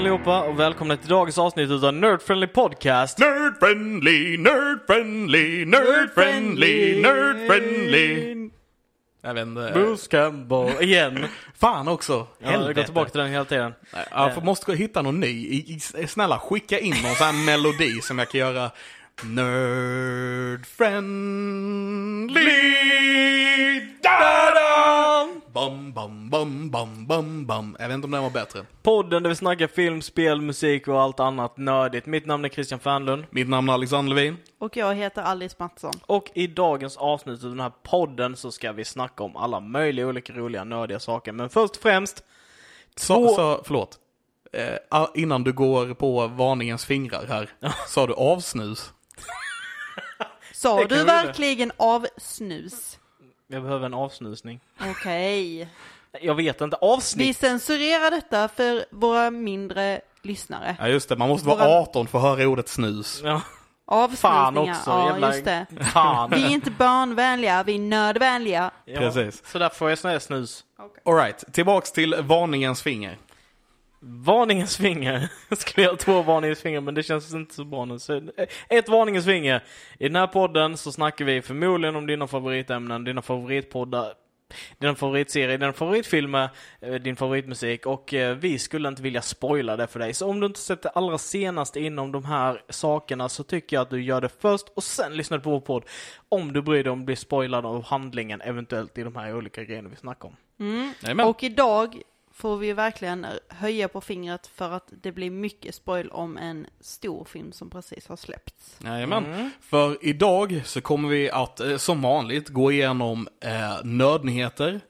Allihopa och välkomna till dagens avsnitt utav Nerd Friendly Podcast. Nerd Friendly, Nerd Friendly, Nerd Friendly, Nerd Friendly. Jag vet inte. Bruce Campbell igen. Fan också. Ja, jag går tillbaka till den hela tiden. Jag måste hitta någon ny. Snälla skicka in någon sån här melodi som jag kan göra. Nerd friendly. Da-da! Bum, bum, bum, bum, bum, bum. Jag vet inte om den var bättre. Podden där vi snackar film, spel, musik och allt annat nördigt. Mitt namn är Christian Fernlund. Mitt namn är Alexander Levin. Och jag heter Alice Mattsson. Och i dagens avsnitt av den här podden så ska vi snacka om alla möjliga olika roliga nördiga saker. Men först och främst, Så, Två- så, förlåt. Eh, innan du går på varningens fingrar här. Sa du avsnus? Sa du vi verkligen avsnus? jag behöver en avsnusning. Okej. Jag vet inte, Vi avsnitt. censurerar detta för våra mindre lyssnare. Ja just det, man måste vara Våra- 18 för att höra ordet snus. Ja, Avsnusningar. fan också. Ja, jävla... just det. Fan. Vi är inte barnvänliga, vi är nördvänliga. Ja, Precis. Så där får jag sån här snus. Alright, tillbaks till varningens finger. Varningens finger. Jag skulle göra två varningens finger men det känns inte så bra nu. Så eh, ett varningens finger. I den här podden så snackar vi förmodligen om dina favoritämnen, dina favoritpoddar, dina favoritserier, dina favoritfilmer, eh, din favoritmusik och eh, vi skulle inte vilja spoila det för dig. Så om du inte sett det allra senaste inom de här sakerna så tycker jag att du gör det först och sen lyssnar på vår podd. Om du bryr dig om att bli spoilad av handlingen eventuellt i de här olika grejerna vi snackar om. Mm. Och idag får vi verkligen höja på fingret för att det blir mycket spoil om en stor film som precis har släppts. Jajamän. Mm. För idag så kommer vi att eh, som vanligt gå igenom eh, nördnyheter.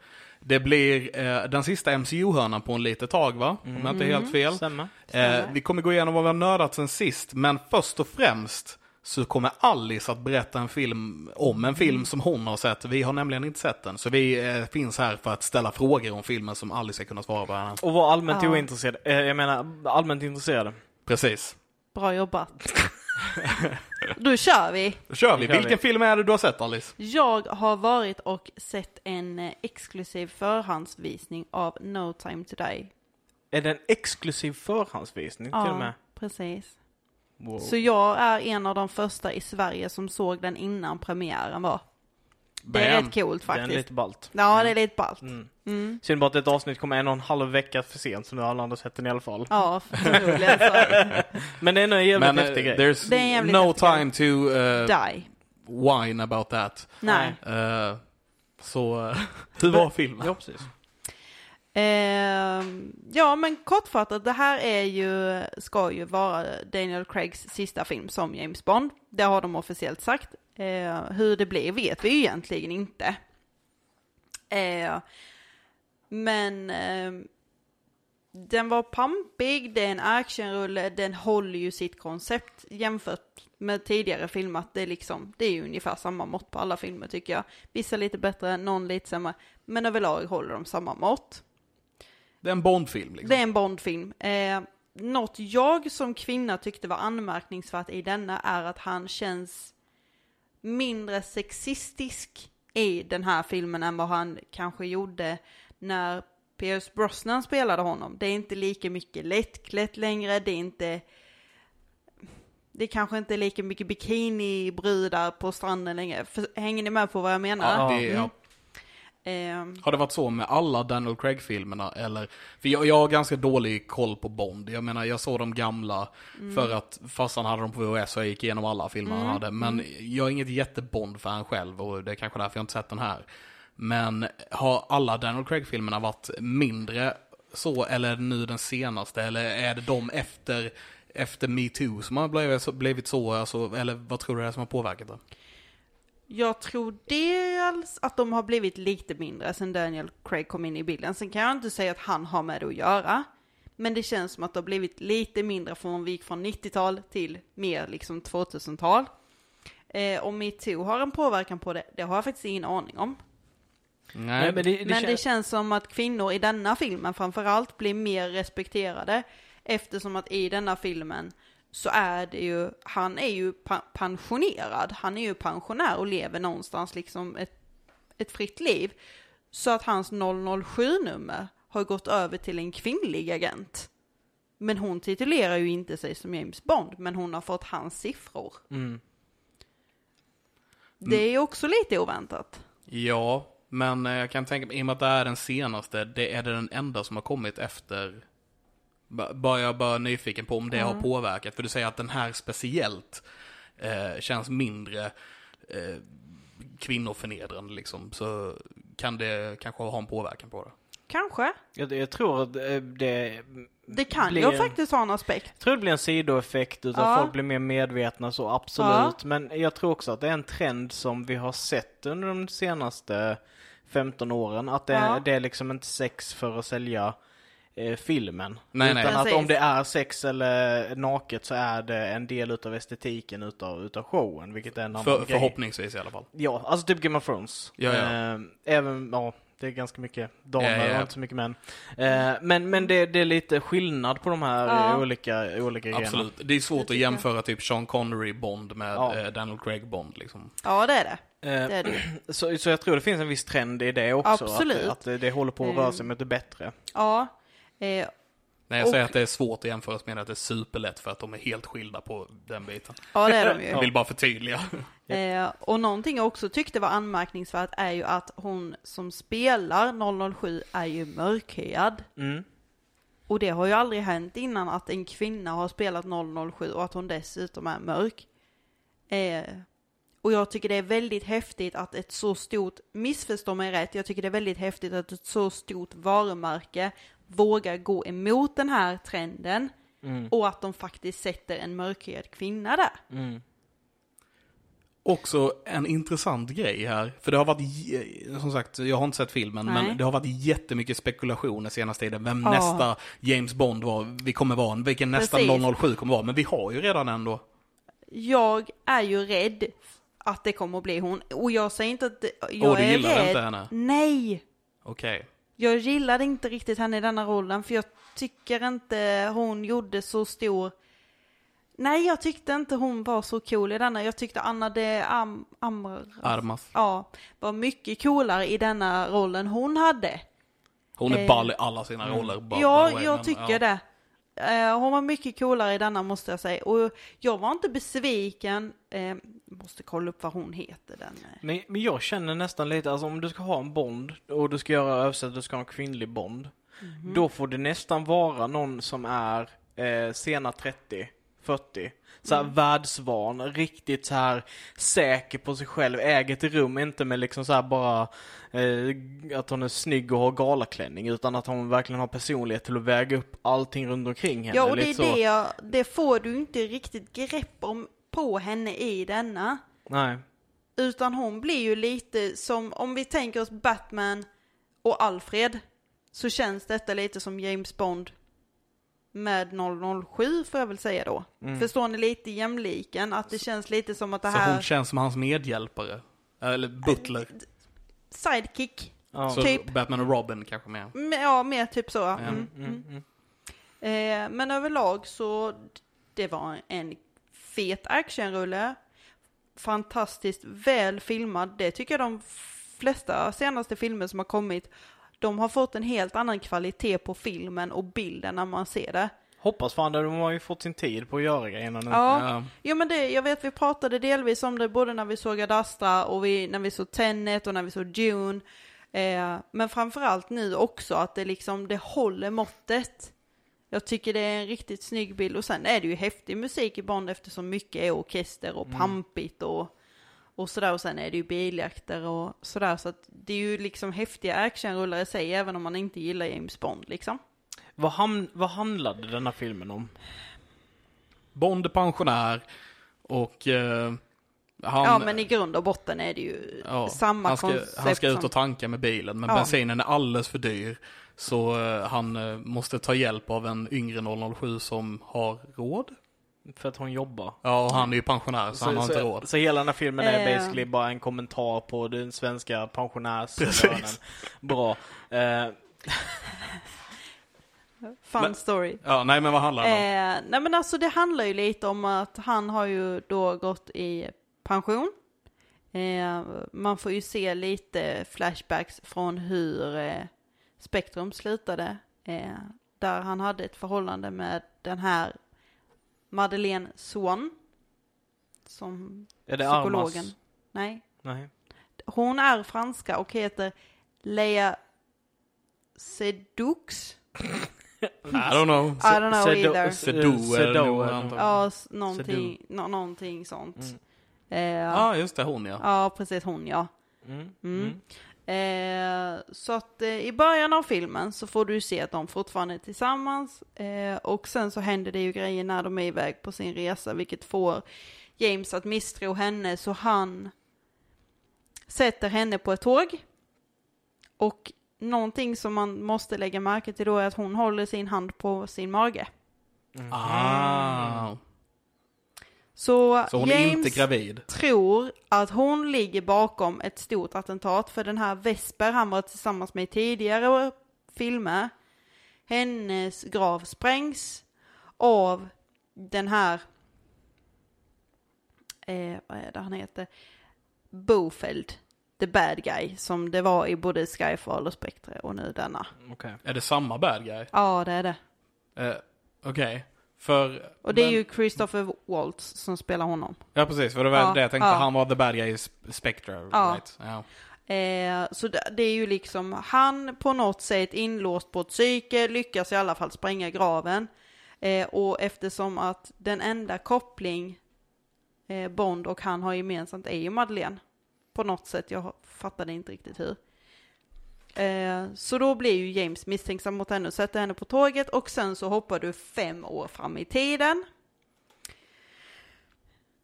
Det blir eh, den sista MCU-hörnan på en litet tag va? Om jag inte är helt fel. Stämmer. Eh, vi kommer gå igenom vad vi har nördat sen sist, men först och främst så kommer Alice att berätta en film om en film som hon har sett. Vi har nämligen inte sett den, så vi eh, finns här för att ställa frågor om filmen som Alice ska kunna svara på. Här. Och vara allmänt Ja. ointresserad. Eh, jag menar, allmänt intresserade. Precis. Bra jobbat. Då kör vi. Då kör vi. Vilken vi. film är det du har sett Alice? Jag har varit och sett en eh, exklusiv förhandsvisning av No Time To Die. Är det en exklusiv förhandsvisning till och med? precis. Wow. Så jag är en av de första i Sverige som såg den innan premiären var. Det är rätt coolt Den är faktiskt. lite ballt. Ja, det är lite ballt. Mm. Mm. Synd bara att ett avsnitt kommer en och en halv vecka för sent, så nu har alla andra sett den i alla fall. Ja, förmodligen. Men det är nog en jävligt Men eh, häftig grej. there's Det är en jävligt no häftig grej. time to uh, Die. whine about that. Nej. Eh, så, hur var filmen? Ja, precis. Eh, ja, men kortfattat, det här är ju, ska ju vara Daniel Craigs sista film som James Bond. Det har de officiellt sagt. Eh, hur det blir vet vi ju egentligen inte. Eh, men ehm, den var pampig, det är en actionrulle, den håller ju sitt koncept jämfört med tidigare filmat. Att det, är liksom, det är ju ungefär samma mått på alla filmer tycker jag. Vissa lite bättre, någon lite sämre. Men överlag håller de samma mått. Det är en Bond-film liksom. Det är en Bondfilm. Eh, något jag som kvinna tyckte var anmärkningsvärt i denna är att han känns mindre sexistisk i den här filmen än vad han kanske gjorde när Pierce Brosnan spelade honom. Det är inte lika mycket lättklätt längre, det är inte det är kanske inte lika mycket bikinibrudar på stranden längre. För, hänger ni med på vad jag menar? Ja, Ja. det, ja. Ehm, Har det varit så med alla Daniel Craig-filmerna? Eller, för jag, jag har ganska dålig koll på Bond. Jag menar, jag såg de gamla för att farsan hade dem på VHS och jag gick igenom alla filmer han hade. Men jag är inget jätte-Bond-fan själv och det är kanske därför jag inte sett den här. Men har alla Daniel Craig-filmerna varit mindre så, eller är det nu den senaste? Eller är det de efter, efter metoo som har blivit så, blivit så alltså, eller vad tror du det är som har påverkat det? Jag tror dels att de har blivit lite mindre sen Daniel Craig kom in i bilden. Sen kan jag inte säga att han har med det att göra. Men det känns som att det har blivit lite mindre från vi gick från 90-tal till mer liksom 2000-tal. Eh, om metoo har en påverkan på det, det har jag faktiskt ingen aning om. Nej, men det, det Men det känns... känns som att kvinnor i denna filmen framförallt blir mer respekterade eftersom att i denna filmen så är det ju, han är ju pensionerad, han är ju pensionär och lever någonstans liksom ett, ett fritt liv. Så att hans 007-nummer har gått över till en kvinnlig agent. Men hon titulerar ju inte sig som James Bond, men hon har fått hans siffror. Mm. Det är ju också lite oväntat. Ja, men eh, jag kan tänka mig, i och med att det är den senaste, det är det den enda som har kommit efter. Ba- Bara jag bara nyfiken på om det har påverkat, för du säger att den här speciellt eh, känns mindre eh, kvinnoförnedrande liksom, så kan det kanske ha en påverkan på det. Kanske. Jag, jag tror att eh, det... Det kan blir- ju faktiskt ha en aspekt. Jag tror det blir en sidoeffekt utav Ja. folk blir mer medvetna så, absolut. Men jag tror också att det är en trend som vi har sett under de senaste 15 åren. Att det, Ja. det är liksom inte sex för att sälja eh, filmen. Nej, Utan nej. att Precis. om det är sex eller naket så är det en del utav estetiken utav, utav showen. Vilket är en annan För, grej. förhoppningsvis i alla fall. Ja, alltså typ Game of Thrones. Ja, ja. Eh, även, ja, det är ganska mycket damer Ja, ja. och inte så mycket män. Eh, men men det, det är lite skillnad på de här Ja. eh, olika, olika grejerna. Absolut. Det är svårt Det att jämföra typ Sean Connery Bond med Ja. eh, Daniel Craig Bond liksom. Ja, det är det. Eh, Det är det så, så jag tror det finns en viss trend i det också. Absolut. Att, att det, det håller på att röra sig Mm. mot det bättre. Ja. Eh, När jag Och- säger att det är svårt att jämföra jag att det är superlätt för att de är helt skilda på den biten. ja, det är de Jag ju. vill bara förtydliga. Eh, och någonting jag också tyckte var anmärkningsvärt är ju att hon som spelar 007 är ju mörkhyad. Mm. Och det har ju aldrig hänt innan att en kvinna har spelat 007 och att hon dessutom är mörk. Eh, och jag tycker det är väldigt häftigt att ett så stort, missförstå mig rätt, jag tycker det är väldigt häftigt att ett så stort varumärke vågar gå emot den här trenden Mm. och att de faktiskt sätter en mörkhyad kvinna där. Mm. Också en intressant grej här, för det har varit, som sagt, jag har inte sett filmen, Nej. men det har varit jättemycket spekulationer senaste tiden. Vem Ja. nästa James Bond var, vi kommer vara, vilken nästa Precis. 007 kommer vara, men vi har ju redan en då. Jag är ju rädd att det kommer att bli hon. Och jag säger inte att jag du är gillar rädd. inte henne? Nej! Okej. Jag gillade inte riktigt henne i denna rollen för jag tycker inte hon gjorde så stor... Nej, jag tyckte inte hon var så cool i denna. Jag tyckte Anna de Am Amr... Armas. Ja, var mycket coolare i denna rollen hon hade. Hon är Eh, ball i alla sina roller. bara- ja, jag tycker ja. det. Eh, hon var mycket coolare i denna måste jag säga. Och jag var inte besviken. Eh, måste kolla upp vad hon heter den. eh. Men, men jag känner nästan lite, alltså om du ska ha en Bond och du ska göra översätt, du ska ha en kvinnlig Bond. Mhm. Då får det nästan vara någon som är eh, sena 30, 40. Så här världsvan, riktigt så här säker på sig själv, äger rum, inte med liksom så här bara eh, att hon är snygg och har galaklänning, utan att hon verkligen har personlighet till att väga upp allting runt omkring henne. Ja, och det är så. det jag, det får du inte riktigt grepp om på henne i denna. Nej. Utan hon blir ju lite som, om vi tänker oss Batman och Alfred, så känns detta lite som James Bond med 007 får jag väl säga då. Förstår ni lite jämliken? Att det känns lite som att det Så hon här, känns som hans medhjälpare. Eller butler. sidekick, Ja. Så typ. Batman och Robin kanske mer. Mm, ja mer typ så. Mm, Mm, mm. mm. Eh, men överlag så, det var en fet actionrulle. Fantastiskt väl filmad. Det tycker jag de flesta senaste filmer som har kommit, de har fått en helt annan kvalitet på filmen och bilden när man ser det. Hoppas fan det, de har ju fått sin tid på att göra grejerna nu. Ja, Ja. jo men det, jag vet vi pratade delvis om det både när vi såg Ad Astra och vi, när vi såg Tenet och när vi såg Dune. Eh, men framförallt nu också att det liksom, det håller måttet. Jag tycker det är en riktigt snygg bild och sen är det ju häftig musik i Bond eftersom mycket är orkester och pampigt och, och sådär och sen är det ju biljakter och sådär så att det är ju liksom häftiga actionrullar i sig även om man inte gillar James Bond liksom. Vad, ham- vad handlade denna filmen om? Bond är pensionär och eh, Han, ja, men i grund och botten är det ju ja, samma han ska, koncept han ska ut och tanka med bilen, men Ja. bensinen är alldeles för dyr. Så eh, han eh, måste ta hjälp av en yngre 007 som har råd. För att hon jobbar. Ja, och han är ju pensionär så, han har så, inte råd. så hela den här filmen är basically bara en kommentar på den svenska pensionärslönen. Bra. Eh, Fun Men- story. Ja, nej men vad handlar det om? Eh, nej men alltså det handlar ju lite om att han har ju då gått i pension. Eh, man får ju se lite flashbacks från hur eh, Spektrum slutade. Eh, där han hade ett förhållande med den här Madeleine Swan. Som är det psykologen. Armas? Nej. Nej. Hon är franska och heter Lea Sedux. I don't know. I don't know Sedo- either. Antar något. Ja, någonting, nå- någonting sånt. Mm. Eh, Ja, just det, hon ja. Ja, precis hon ja. Mm. Mm. Eh, så att eh, i början av filmen så får du se att de fortfarande är tillsammans. Eh, och sen så händer det ju grejer när de är iväg på sin resa, vilket får James att misstro henne, så han sätter henne på ett tåg. Och någonting som man måste lägga märke till då är att hon håller sin hand på sin mage. Mm. Ah. Så, Så James inte gravid? tror att hon ligger bakom ett stort attentat för den här Vesper han var tillsammans med i tidigare filmer. Hennes grav sprängs av den här, eh, vad är det han heter, Bofeld, the bad guy, som det var i både Skyfall och Spectre och nu denna. Okej. Är det samma bad guy? Ja, det är det. Eh, Okej. För... Och det är men- ju Christopher Waltz som spelar honom. Ja, precis. För det var Ja, det jag tänkte. ja. Han var the bad guy i Sp- Spectre, Ja. right? Ja. Eh, så det, det är ju liksom han på något sätt inlåst på ett psyke, lyckas i alla fall spränga graven. Eh, och eftersom att den enda koppling eh, Bond och han har gemensamt är ju Madeleine. På något sätt, jag fattade inte riktigt hur. Eh, så då blir ju James misstänksam mot henne och sätter henne på tåget och sen så hoppar du fem år fram i tiden.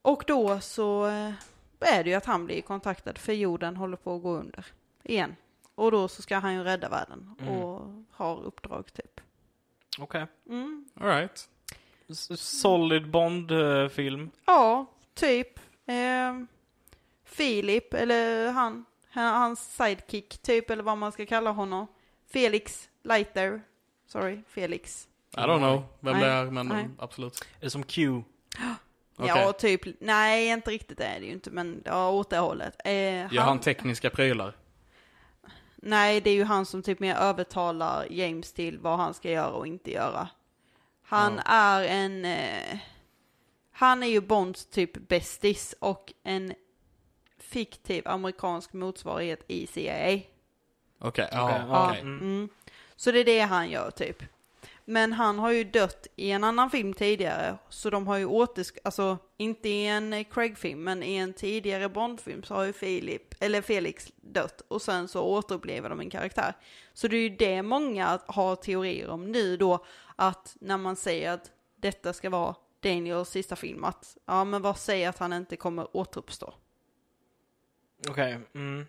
Och då så eh, är det ju att han blir kontaktad för jorden håller på att gå under igen. Och då så ska han ju rädda världen Mm. och har uppdrag typ. Okej. Mm. All right. S- Solid Bond-film. Ja, typ. Eh, Filip, eller han- hans sidekick typ, eller vad man ska kalla honom. Felix Leiter. Sorry, Felix. I don't know vem Nej. det är, men Nej. absolut. Är det som Q? Okej. Ja, typ. Nej, inte riktigt det är det ju inte, men ja, åt det hållet. Eh, Gör han tekniska prylar? Nej, det är ju han som typ mer övertalar James till vad han ska göra och inte göra. Han Ja. är en... Eh, han är ju Bonds typ bästis och en fiktiv amerikansk motsvarighet i CIA. Okej, ja, Okej. Mm. mm. Så det är det han gör typ. Men han har ju dött i en annan film tidigare, så de har ju återsk... Alltså, inte i en Craig-film, men i en tidigare Bond-film så har ju Filip, eller Felix dött och sen så återupplever de en karaktär. Så det är ju det många har teorier om nu då, att när man säger att detta ska vara Daniels sista film, att ja men vad säger att han inte kommer återuppstå? Okej. Mm.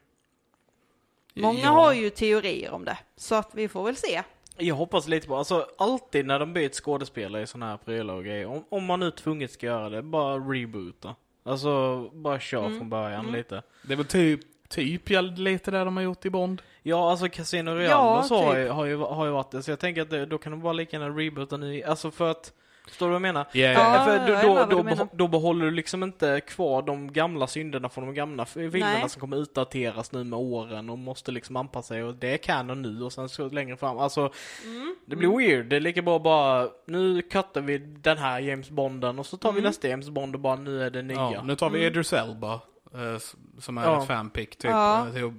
Många Ja. har ju teorier om det, så att vi får väl se. Jag hoppas lite på, alltså alltid när de byter skådespelare i sådana här prylar och grejer, om, om man nu tvunget ska göra det, bara reboota. Alltså, bara kör Mm. från början Mm. lite. Det är väl typ, typ ja, lite det de har gjort i Bond. Ja, alltså Casino Royale Ja, och så har, ju, typ. har, ju, har ju varit det, så jag tänker att det, då kan de bara lika gärna reboota nu, alltså för att, förstår du vad jag menar? Yeah. Ja, för jag då, då, då, menar. då behåller du liksom inte kvar de gamla synderna från de gamla filmerna Nej. som kommer utdateras nu med åren och måste liksom anpassa sig och det är canon nu och sen så längre fram. Alltså, Mm. det blir weird. Det är lika bra bara, nu cuttar vi den här James Bonden och så tar vi Mm. nästa James Bond och bara nu är det nya. Ja, nu tar vi Mm. Idris Elba, eh, som är Ja. ett fanpick typ. Ja. eh,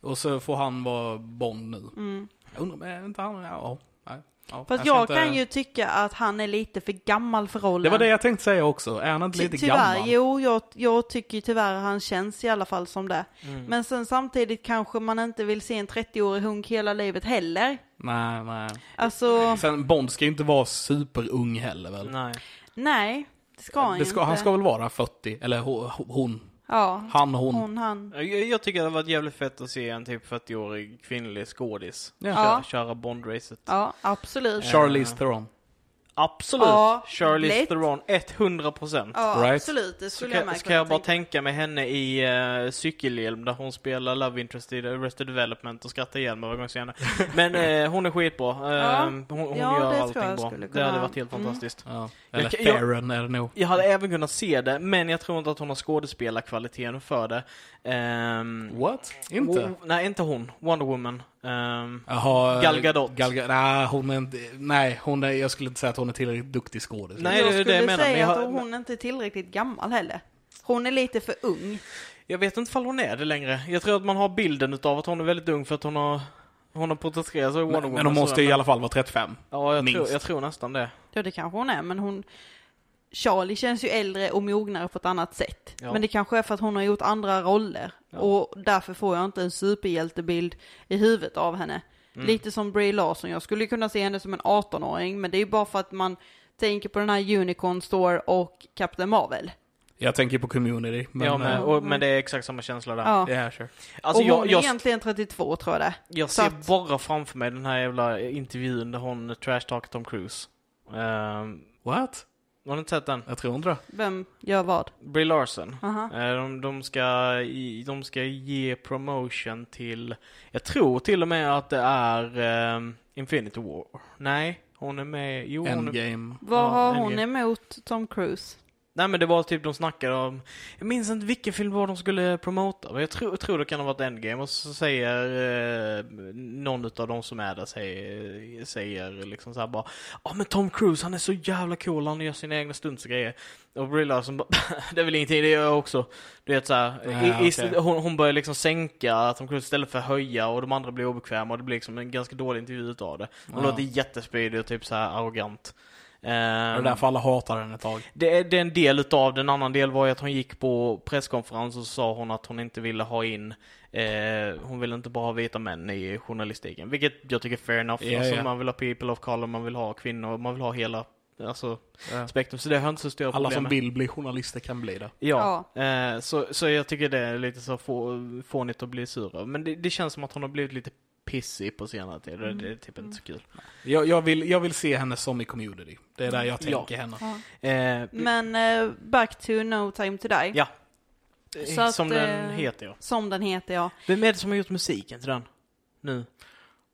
Och så får han vara Bond nu. Mm. Jag undrar, är inte han, ja, nej. Ja, Fast ska jag inte- kan ju tycka att han är lite för gammal för rollen. Det var det jag tänkte säga också, är han inte Ty- lite tyvärr, gammal? jo, jag, jag tycker tyvärr han känns i alla fall som det. Mm. Men sen samtidigt kanske man inte vill se en 30-årig hunk hela livet heller. Nej, nej. Alltså, Sen Bond ska ju inte vara superung heller väl? Nej. nej. Det ska han det ska, inte. Han ska väl vara 40, eller ho- hon. Ja, Han, hon. hon, han. Jag, jag tycker det hade varit jävligt fett att se en typ 40-årig kvinnlig skådis Ja. Köra, köra Bond-racet. Ja, absolut. Charlize Theron. Absolut! Ja, Charlize lätt. Theron, 100 procent. Ja, Right. absolut. Det Så skulle jag kan, med ska kunna jag bara tänka. mig henne i uh, cykelhjälm där hon spelar Love Interest i Arrested Development och skrattar ihjäl mig varje gång jag ser. Men eh, hon är skitbra. Ja. hon hon Ja, gör allting jag bra. skulle Det kunna- hade varit helt Mm. fantastiskt. Ja. Eller Jag- jag- Theron är det nog. Jag hade även kunnat se det, men jag tror inte att hon har skådespelarkvaliteten för det. Ehm, What? Inte? nej, inte hon. Wonder Woman. Ehm, Jaha, Gal Gadot. Gal, Ga- nej, hon är inte, nej, hon är, jag skulle inte säga att hon är tillräckligt duktig skådis. Nej, jag det är det skulle jag menar, säga men jag att hon inte är tillräckligt gammal heller. Hon är lite för ung. jag vet inte ifall hon är det längre. Jag tror att man har bilden utav att hon är väldigt ung för att hon har hon har porträtterats i Wonder Men, Woman. men hon måste i alla fall vara 35. Ja, jag tror, jag tror nästan det. Ja, det kanske hon är, men hon... Charlie känns ju äldre och mognare på ett annat sätt. Ja. Men det kanske är för att hon har gjort andra roller. Ja. Och därför får jag inte en superhjältebild i huvudet av henne. Mm. Lite som Brie Larson, jag skulle kunna se henne som en 18-åring, men det är ju bara för att man tänker på den här Unicorn Store och Captain Marvel. Jag tänker på community. Men, ja, men, eh, och, men det är exakt samma känsla där. Ja. yeah, sure. Alltså, och hon jag, är jag, egentligen 32 tror jag det. jag ser att- bara framför mig den här jävla intervjun där hon trash-talkar Tom Cruise. Um, What? Har ni inte sett den? Jag tror inte det. Vem gör vad? Brie Larson. Aha. Eh, De, de, ska, de ska ge promotion till, jag tror till och med att det är ehm, Infinity War. Nej, hon är med, jo hon är, Endgame. Vad Ja, har hon emot Tom Cruise? Nej men det var typ de snackade om, jag minns inte vilken film var de skulle promota. Men jag tror, jag tror det kan ha varit Endgame och så säger eh, någon av de som är där säger, säger liksom så här bara Ja men Tom Cruise han är så jävla cool, han gör sina egna stunts och grejer. Och Brie Larson bara Det är väl ingenting, det gör jag också. Du vet såhär, Ja, okej. hon, hon börjar liksom sänka Tom Cruise istället för att höja och de andra blir obekväma och det blir liksom en ganska dålig intervju utav det. Hon Ja. låter jättespydig och typ så här arrogant. Det är Ehm, därför alla hatar den ett tag. det är, det är en del utav det. En annan del var ju att hon gick på presskonferens och så sa hon att hon inte ville ha in eh, hon ville inte bara ha vita män i journalistiken. Vilket jag tycker är fair enough. Ja, alltså, ja. Man vill ha people of color, man vill ha kvinnor, man vill ha hela alltså, Ja. spektrum. Så det har inte så stora Alla problem som med. vill bli journalister kan bli det. Ja, Eh, så, så jag tycker det är lite så få, fånigt att bli sur. Men det, det känns som att hon har blivit lite pissig på senare tid. och Det är typ inte så kul. Jag, jag, vill, jag vill se henne som i community. Det är där jag Ja. tänker henne. Ja. Eh, Men eh, back to No Time To Die. Ja. Så att, som den eh, heter ja. Som den heter ja. Vem är det som har gjort musiken till den? Nu?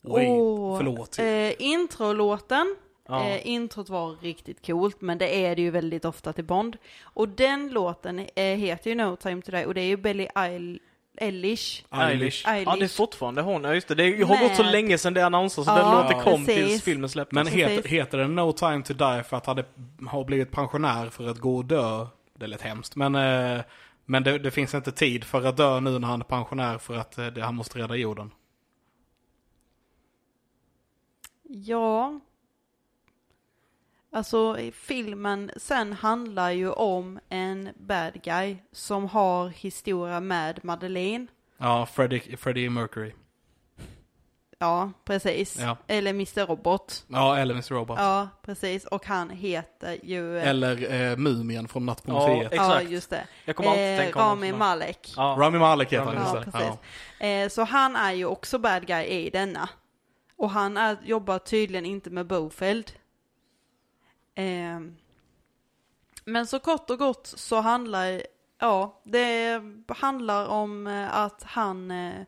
Oj, Åh, förlåt. Eh, introlåten, Ja. eh, introt var riktigt coolt, men det är det ju väldigt ofta till Bond. Och den låten eh, heter ju No Time To Die och det är ju Billie Eil- Eilish. Eilish. Ja, det är fortfarande hon. Ja, just det. Det har gått så Med- länge sedan det annonsades, så Ja, den låten kom precis. tills filmen släpptes. Men heter, heter den No Time To Die för att han har blivit pensionär för att gå och dö? Det lät hemskt. Men, eh, men det, det finns inte tid för att dö nu när han är pensionär för att eh, det, han måste rädda jorden. Ja. Alltså i filmen sen handlar ju om en bad guy som har historia med Madeleine. Ja, Freddie, Freddie Mercury. Ja, precis. Ja. Eller Mr. Robot. Ja, eller Mr. Robot. Ja, precis. Och han heter ju... eh, Eller eh, Mumien från Natt på Ja, museet. Ja, exakt. just det. Jag kommer alltid Eh, tänka honom Rami Malek. Ja. Rami Malek heter Rami han, Ja, just det. precis. Ja. Eh, så han är ju också bad guy i denna. Och han är, jobbar tydligen inte med Bofeld. Eh, men så kort och gott så handlar, ja, det handlar om eh, att han, eh,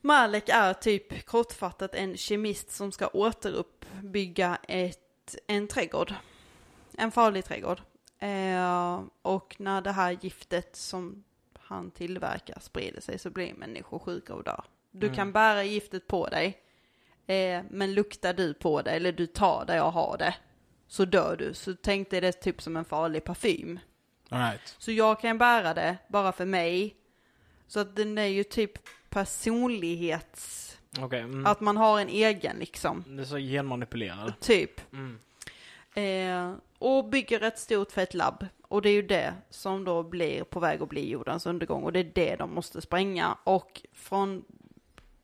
Malek är typ kortfattat en kemist som ska återuppbygga ett, en trädgård. En farlig trädgård. Eh, och när det här giftet som han tillverkar sprider sig så blir människor sjuka och dör. Du Mm. kan bära giftet på dig, eh, men luktar du på det eller du tar det och har det så dör du. Så tänk dig det typ som en farlig parfym. All right. Så jag kan bära det bara för mig. Så att den är ju typ personlighets... Okej. Mm. Att man har en egen liksom. Det är så genmanipulerad. Typ. Mm. Eh, och bygger ett stort fett labb. Och det är ju det som då blir på väg att bli jordens undergång. Och det är det de måste spränga. Och från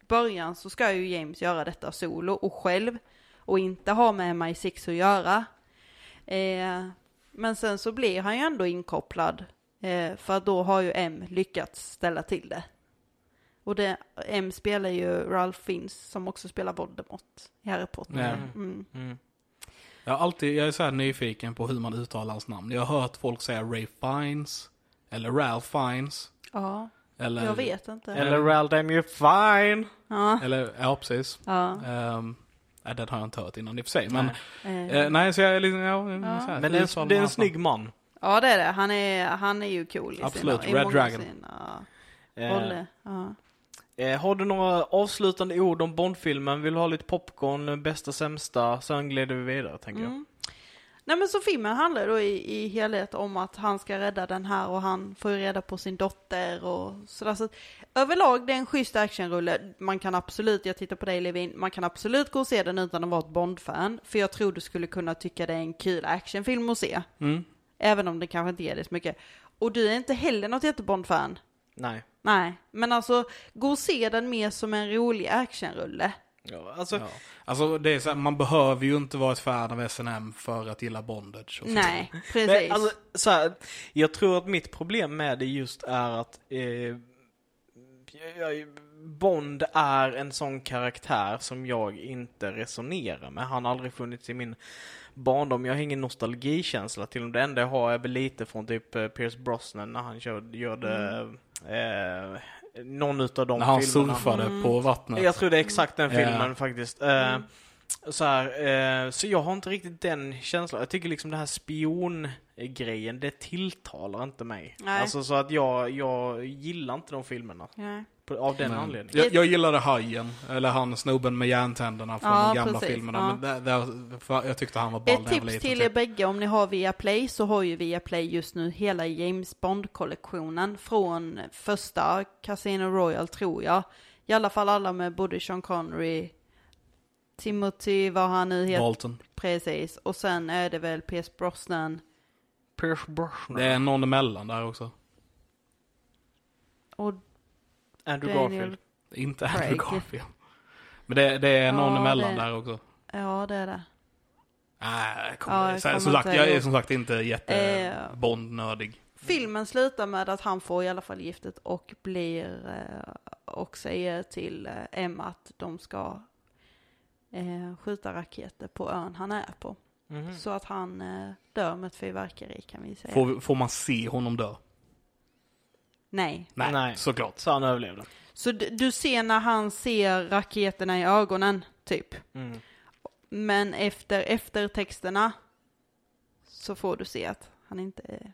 början så ska ju James göra detta solo och själv. Och inte ha med MI6 att göra. Eh, Men sen så blir han ju ändå inkopplad. Eh, för då har ju M lyckats ställa till det. Och det, M spelar ju Ralph Fiennes som också spelar Voldemort i Harry Potter. Ja. Mm. Mm. Jag, alltid, jag är så här nyfiken på hur man uttalar hans namn. Jag har hört folk säga Ray Fiennes, eller Ralph Fiennes, Ja, eller... jag vet inte. Eller Raldam, you're fine. Ja, Eller, ja precis. ja. Um, nej, den har jag inte hört innan i och för sig. Men, Nej. Eh, eh, nej, så jag är liksom, ja, Ja. så här, Men det är en, det är en man snygg man. ja, det är det. Han är, han är ju cool i Absolut, sina, i Red många Dragon. Sina Eh, roller. Ja. eh, har du några avslutande ord om Bondfilmen? Vill du ha lite popcorn, bästa sämsta? Sen glider vi vidare, tänker jag. Nej men så filmen handlar då i, i helhet om att han ska rädda den här och han får ju reda på sin dotter och sådär. Så överlag det är en schysst actionrulle. Man kan absolut, jag tittar på dig Levin, man kan absolut gå och se den utan att vara ett Bond-fan. För jag tror du skulle kunna tycka det är en kul actionfilm att se. Mm. Även om det kanske inte ger dig så mycket. Och du är inte heller något jätte-Bond-fan. Nej. Nej, men alltså gå och se den mer som en rolig actionrulle. Ja, alltså, Ja. Alltså, det är så här, man behöver ju inte vara ett fan av S&M för att gilla bondage. Nej, precis. Men, alltså, så här, jag tror att mitt problem med det just är att eh, Bond är en sån karaktär som jag inte resonerar med. Han har aldrig funnits i min barndom. Jag har ingen nostalgikänsla till honom. Det enda jag har är väl lite från typ eh, Pierce Brosnan när han kör, gjorde eh, någon utav de När han filmerna. surfade Mm. på vattnet. Jag tror det är exakt den filmen faktiskt. Eh, Mm. Så, här, eh, så jag har inte riktigt den känslan. Jag tycker liksom det här spiongrejen, det tilltalar inte mig. Nej. Alltså så att jag, jag gillar inte de filmerna. Nej. På, av den Men anledningen. Jag, jag gillade Hajen, eller han snubben med järntänderna från Ja, de gamla precis, filmerna. ja. Men där, där, för jag tyckte han var ball Ett tips liten. till er bägge om ni har Viaplay så har ju Viaplay just nu hela James Bond-kollektionen från första Casino Royale tror jag. I alla fall alla med både Sean Connery, Timothy, vad han nu heter, Dalton. precis. Och sen är det väl Pierce Brosnan Pierce Brosnan. Det är någon emellan där också. och Andrew Daniel. Garfield. Inte Andrew Craig. Garfield. Men det, det är någon Ja, emellan det- där också. Ja, det är det. Nej, Ja, jag som sagt, jag är som sagt inte jätte Eh. Filmen slutar med att han får i alla fall giftet och blir eh, och säger till eh, Emma att de ska eh, skjuta raketer på ön han är på. Mhm. Så att han eh, dör med ett fyrverkeri kan vi säga. Får, får man se honom dö? Nej. Nej, Nej. såklart. Så han överlevde. Så du, du ser när han ser raketerna i ögonen, typ. Mm. Men efter eftertexterna så får du se att han inte är...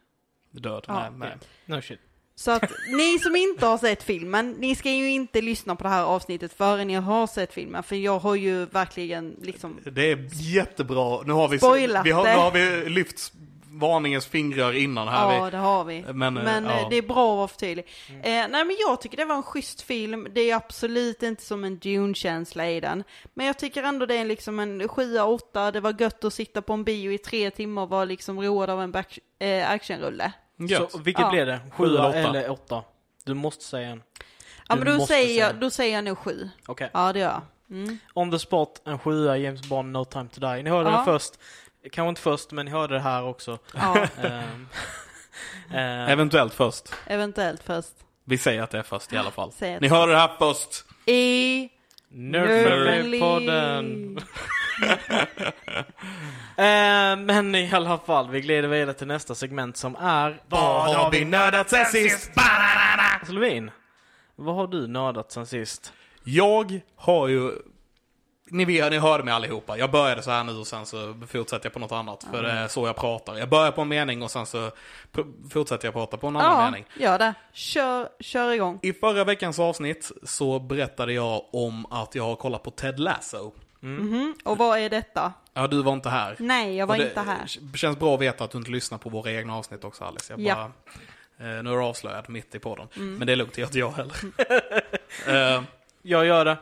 Död. Ja, nej, nej. No shit. Så att ni som inte har sett filmen, ni ska ju inte lyssna på det här avsnittet förrän ni har sett filmen. För jag har ju verkligen liksom... Det är jättebra. Nu har vi, Spoilat vi har, nu har vi lyft varningens fingrar innan här. Ja, vi, det har vi. Men, eh, Men eh, ja. det är bra att vara för tydlig. Eh, nej men jag tycker det var en schysst film. Det är absolut inte som en Dune-känsla i den. Men jag tycker ändå det är liksom en 7-8. Det var gött att sitta på en bio i tre timmar och vara liksom road av en back, eh, actionrulle. Gött. Så vilket Ja. blev det? Sju eller Sjua åtta? eller åtta? Du måste säga en. Ja Du men då måste säger, säga. jag, då säger jag nog 7. Okej. Ja det gör jag. Mm. On the spot, en sjua, James Bond, No time to die. Ni hörde Ja. den först. Kanske inte först, men ni hörde det här också. Ja, Ehm, eh, Eventuellt först. eventuellt först. Vi säger att det är först i alla fall. Säg att- Ni hörde det här först. I... Nerfly-podden. Eh, men i alla fall, vi glider vidare till nästa segment som är... Vad har vi nördat sen sist? Levin, vad har du nördat sen sist? Jag har ju... Ni vet, ni hörde mig allihopa. Jag började så här nu och sen så fortsätter jag på något annat. För det är så jag pratar. Jag börjar på en mening och sen så fortsätter jag prata på en annan Ja, mening. gör det. Kör, kör igång. I förra veckans avsnitt så berättade jag om att jag har kollat på Ted Lasso. Mhm. Och vad är detta? Ja, du var inte här. Nej, jag var det inte här. k- känns bra att veta att du inte lyssnar på våra egna avsnitt också Alice. Jag Ja. bara, eh, nu är du avslöjad mitt i podden. Mm. Men det är lugnt, det gör inte jag heller. Eh, Jag gör det.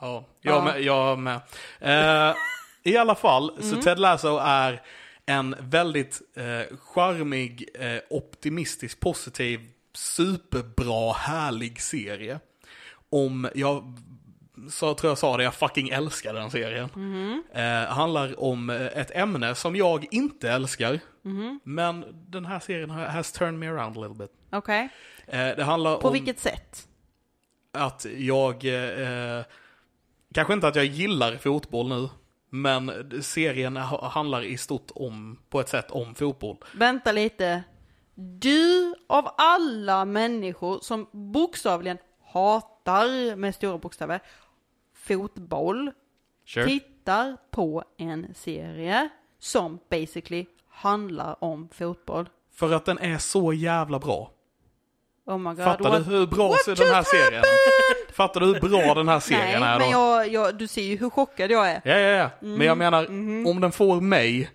Ja, jag Ja. med. Jag med. Eh, I alla fall, Mm. så Ted Lasso är en väldigt eh, charmig, eh, optimistisk, positiv, superbra, härlig serie. Om, jag så tror jag sa det, jag fucking älskar den serien. Eh, handlar om eh, ett ämne som jag inte älskar. Men den här serien har- has turned me around a little bit. Okej. Eh, det handlar På om vilket sätt? att jag, eh, kanske inte att jag gillar fotboll nu, men serien ha- handlar i stort om, på ett sätt om fotboll. Vänta lite. Du av alla människor som bokstavligen hatar med stora bokstäver fotboll tittar på en serie som basically handlar om fotboll. För att den är så jävla bra. Oh my god. Fattar what- du hur bra den här just serien Fattar du hur bra den här serien Nej, är då? men jag, jag, du ser ju hur chockad jag är. Ja, ja, ja. Men Mm, jag menar, mhm. om den får mig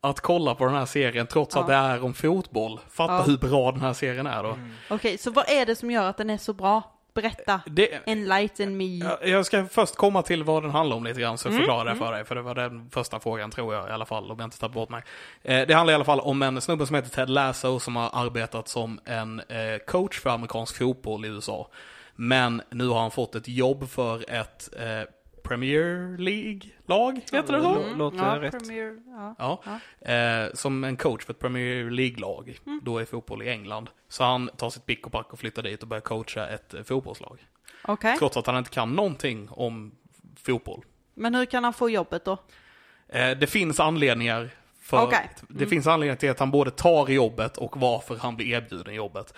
att kolla på den här serien trots att det Ja. är om fotboll. Fatta Ja. hur bra den här serien är då. Okej, så vad är det som gör att den är så bra? Berätta. Det, Enlighten me. Ja, Jag ska först komma till vad den handlar om lite grann, så jag Mm, förklarar det för dig. För det var den första frågan, tror jag i alla fall, om jag inte tar bort mig. Eh, det handlar i alla fall om en snubbe som heter Ted Lasso som har arbetat som en eh, coach för amerikansk fotboll i USA. Men nu har han fått ett jobb för ett eh, Premier League-lag, heter det så? Lå- Låter ja, rätt. Premier, ja. Ja, eh, som en coach för ett Premier League-lag, då är fotboll i England. Så han tar sitt pick och pack och flyttar dit och börjar coacha ett eh, fotbollslag. Okej, Trots att han inte kan någonting om fotboll. men hur kan han få jobbet då? Eh, det finns anledningar för, Okej. Det finns anledningar till att han både tar jobbet och varför han blir erbjuden jobbet.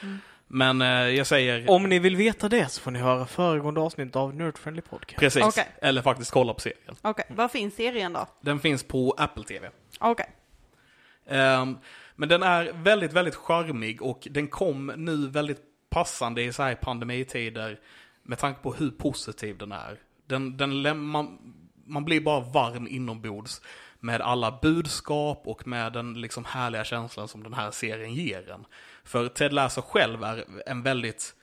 Men eh, jag säger Om ni vill veta det så får ni höra föregående avsnitt av Nerd Friendly Podcast. precis, Okej. eller faktiskt kolla på serien. Okej, vad finns serien då? Den finns på Apple TV. Okej, Ehm, men den är väldigt, väldigt charmig och den kom nu väldigt passande i så här pandemitider med tanke på hur positiv den är. Den, den, läm- man, man blir bara varm inombords med alla budskap och med den liksom härliga känslan som den här serien ger en. För Ted Lasso själv är en väldigt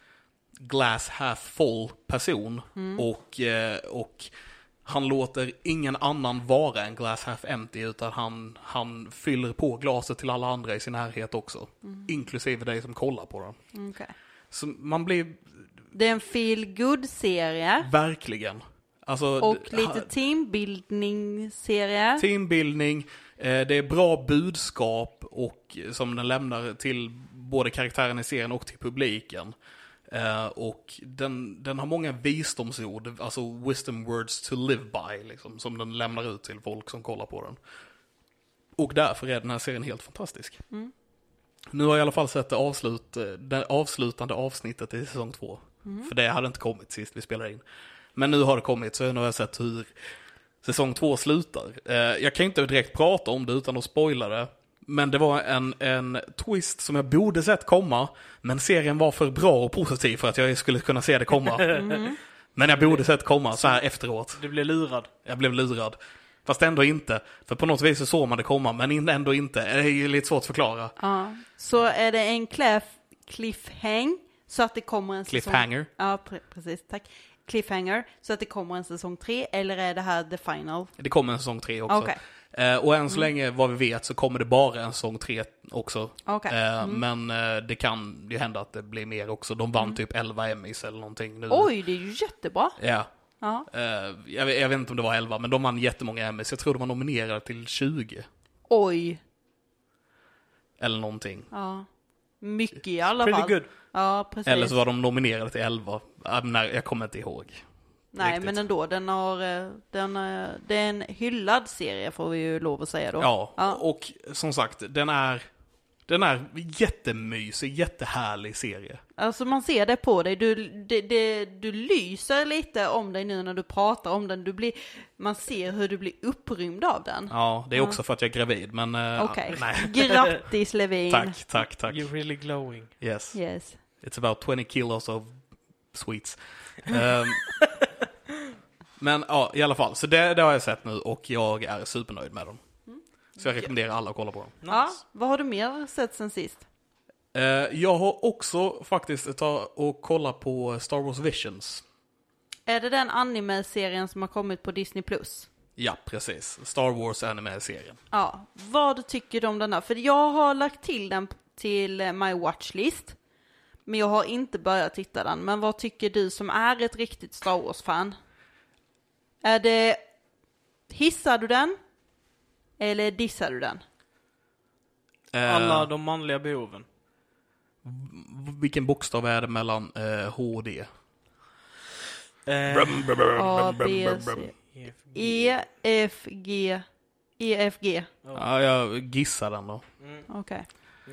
glass half full person och, eh, och han låter ingen annan vara en glass half empty utan han, han fyller på glaset till alla andra i sin närhet också. Inklusive dig som kollar på den. okej. Så man blir Det är en feel good serie verkligen, alltså och lite teambildningsserie. teambildning, eh, det är bra budskap och som den lämnar till både karaktären i serien och till publiken. Eh, och den, den har många visdomsord, alltså wisdom words to live by, liksom, som den lämnar ut till folk som kollar på den. Och därför är den här serien helt fantastisk. Nu har jag i alla fall sett det, avslut, eh, det avslutande avsnittet i säsong två. För det hade inte kommit sist vi spelade in. Men nu har det kommit, så nu har jag sett hur säsong två slutar. Eh, jag kan inte direkt prata om det utan att spoila det. Men det var en, en twist som jag borde sett komma. Men serien var för bra och positiv för att jag skulle kunna se det komma. Men jag borde sett komma så här efteråt. Du blir lurad. Jag blev lurad. Fast ändå inte. För på något vis så såg man det komma, men ändå inte. Det är ju lite svårt att förklara. Ja. Så är det en cliff, cliffhang så att det kommer en säsong... Cliffhanger. Ja, pre- precis, tack. Cliffhanger, så att det kommer en säsong tre, eller är det här the final? Det kommer en säsong tre också. Okej. Eh, och än så länge, vad vi vet, så kommer det bara en säsong tre också. Okej. Eh, Men eh, det kan ju hända att det blir mer också. De vann typ 11 Emmys eller någonting nu. Oj, det är ju jättebra. Ja. Ja. Jag, vet, jag vet inte om det var 11, men de vann jättemånga Emmys. Jag tror de var nominerade till 20. Oj. Eller någonting. Ja. Mycket i alla Pretty fall. good. Ja, precis. Eller så var de nominerade till 11. Eh, nej, jag kommer inte ihåg. Nej, riktigt. men ändå, den har, eh, den, eh, det är en hyllad serie får vi ju lov att säga då. Ja, Ja. och som sagt, den är, den är jättemysig, jättehärlig serie. Alltså man ser det på dig, du, det, det, du lyser lite om dig nu när du pratar om den. Du blir, man ser hur du blir upprymd av den. Ja, det är också för att jag är gravid, men... eh, Okej, Nej. grattis Levin. Tack, tack, tack. You're really glowing. Yes. Yes. It's about 20 kilos of sweets. Ehm, men ja, i alla fall. Så det, det har jag sett nu och jag är supernöjd med dem. Så jag rekommenderar alla att kolla på dem. Ja, vad har du mer sett sen sist? Eh, jag har också faktiskt ta och kolla på Star Wars Visions. Är det den anime-serien som har kommit på Disney+. Plus? Ja, precis. Star Wars anime-serien. Ja, vad tycker du om den här? För jag har lagt till den till my watchlist. Men jag har inte börjat titta den. Men vad tycker du som är ett riktigt Star Wars-fan? Är det, hissar du den? Eller dissar du den? Eh, Alla de manliga behoven. Vilken bokstav är det mellan eh, H och D? Eh, A, B, C, E, F, G, E, F, G. Ja, jag gissar den då. Mm, Okej.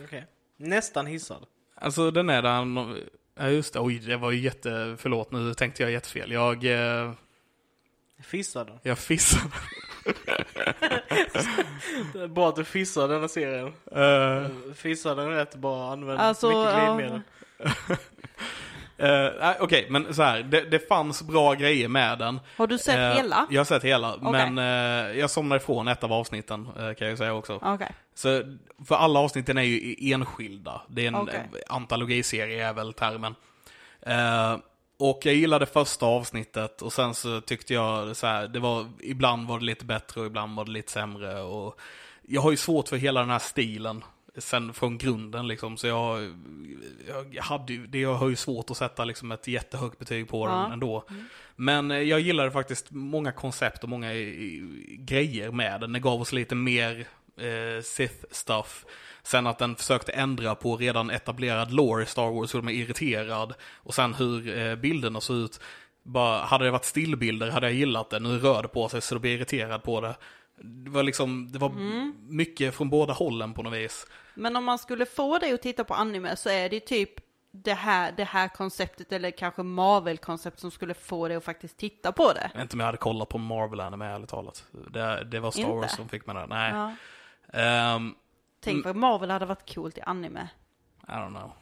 okej. Nästan hissad. Alltså den är där, nå- ja just det, oj det var ju jätte, förlåt nu tänkte jag jättefel. Jag, eh, Fissad. jag fissade. Det är bra att du fissar denna serien. Uh, Fissar den rätt bra, använd Alltså, mycket glidmedel. eh, nej, Okej, men så här, det, det fanns bra grejer med den. Har du sett Eh, hela? Jag har sett hela, Okej. men eh, jag somnade ifrån ett av avsnitten kan jag säga också. Okej. Så, för alla avsnitten är ju enskilda. Det är en okay. antologiserie är väl termen. Och jag gillade första avsnittet och sen så tyckte jag så här, det var, ibland var det lite bättre och ibland var det lite sämre. Och jag har ju svårt för hela den här stilen sen från grunden liksom. Så jag, jag, hade, ju- det, jag har ju svårt att sätta liksom ett jättehögt betyg på den Ja. ändå. Men eh, jag gillade faktiskt många koncept och många eh, grejer med den. Det gav oss lite mer eh, Sith-stuff. Sen att den försökte ändra på redan etablerad lore i Star Wars, så de är irriterad. Och sen hur eh, bilderna såg ut. Bara, hade det varit stillbilder hade jag gillat det. Nu rör det på sig så då blir jag irriterad på det. Det var liksom, det var mycket från båda hållen på något vis. Men om man skulle få dig att titta på anime så är det typ det här, det här konceptet eller kanske Marvel-koncept som skulle få dig att faktiskt titta på det. Jag vet inte om jag hade kollat på Marvel Anime ärligt talat. Det, det var Star Inte? Wars som fick mig där. Nej. Ja. Ehm, Tänk vad Marvel hade varit coolt i anime. I don't know.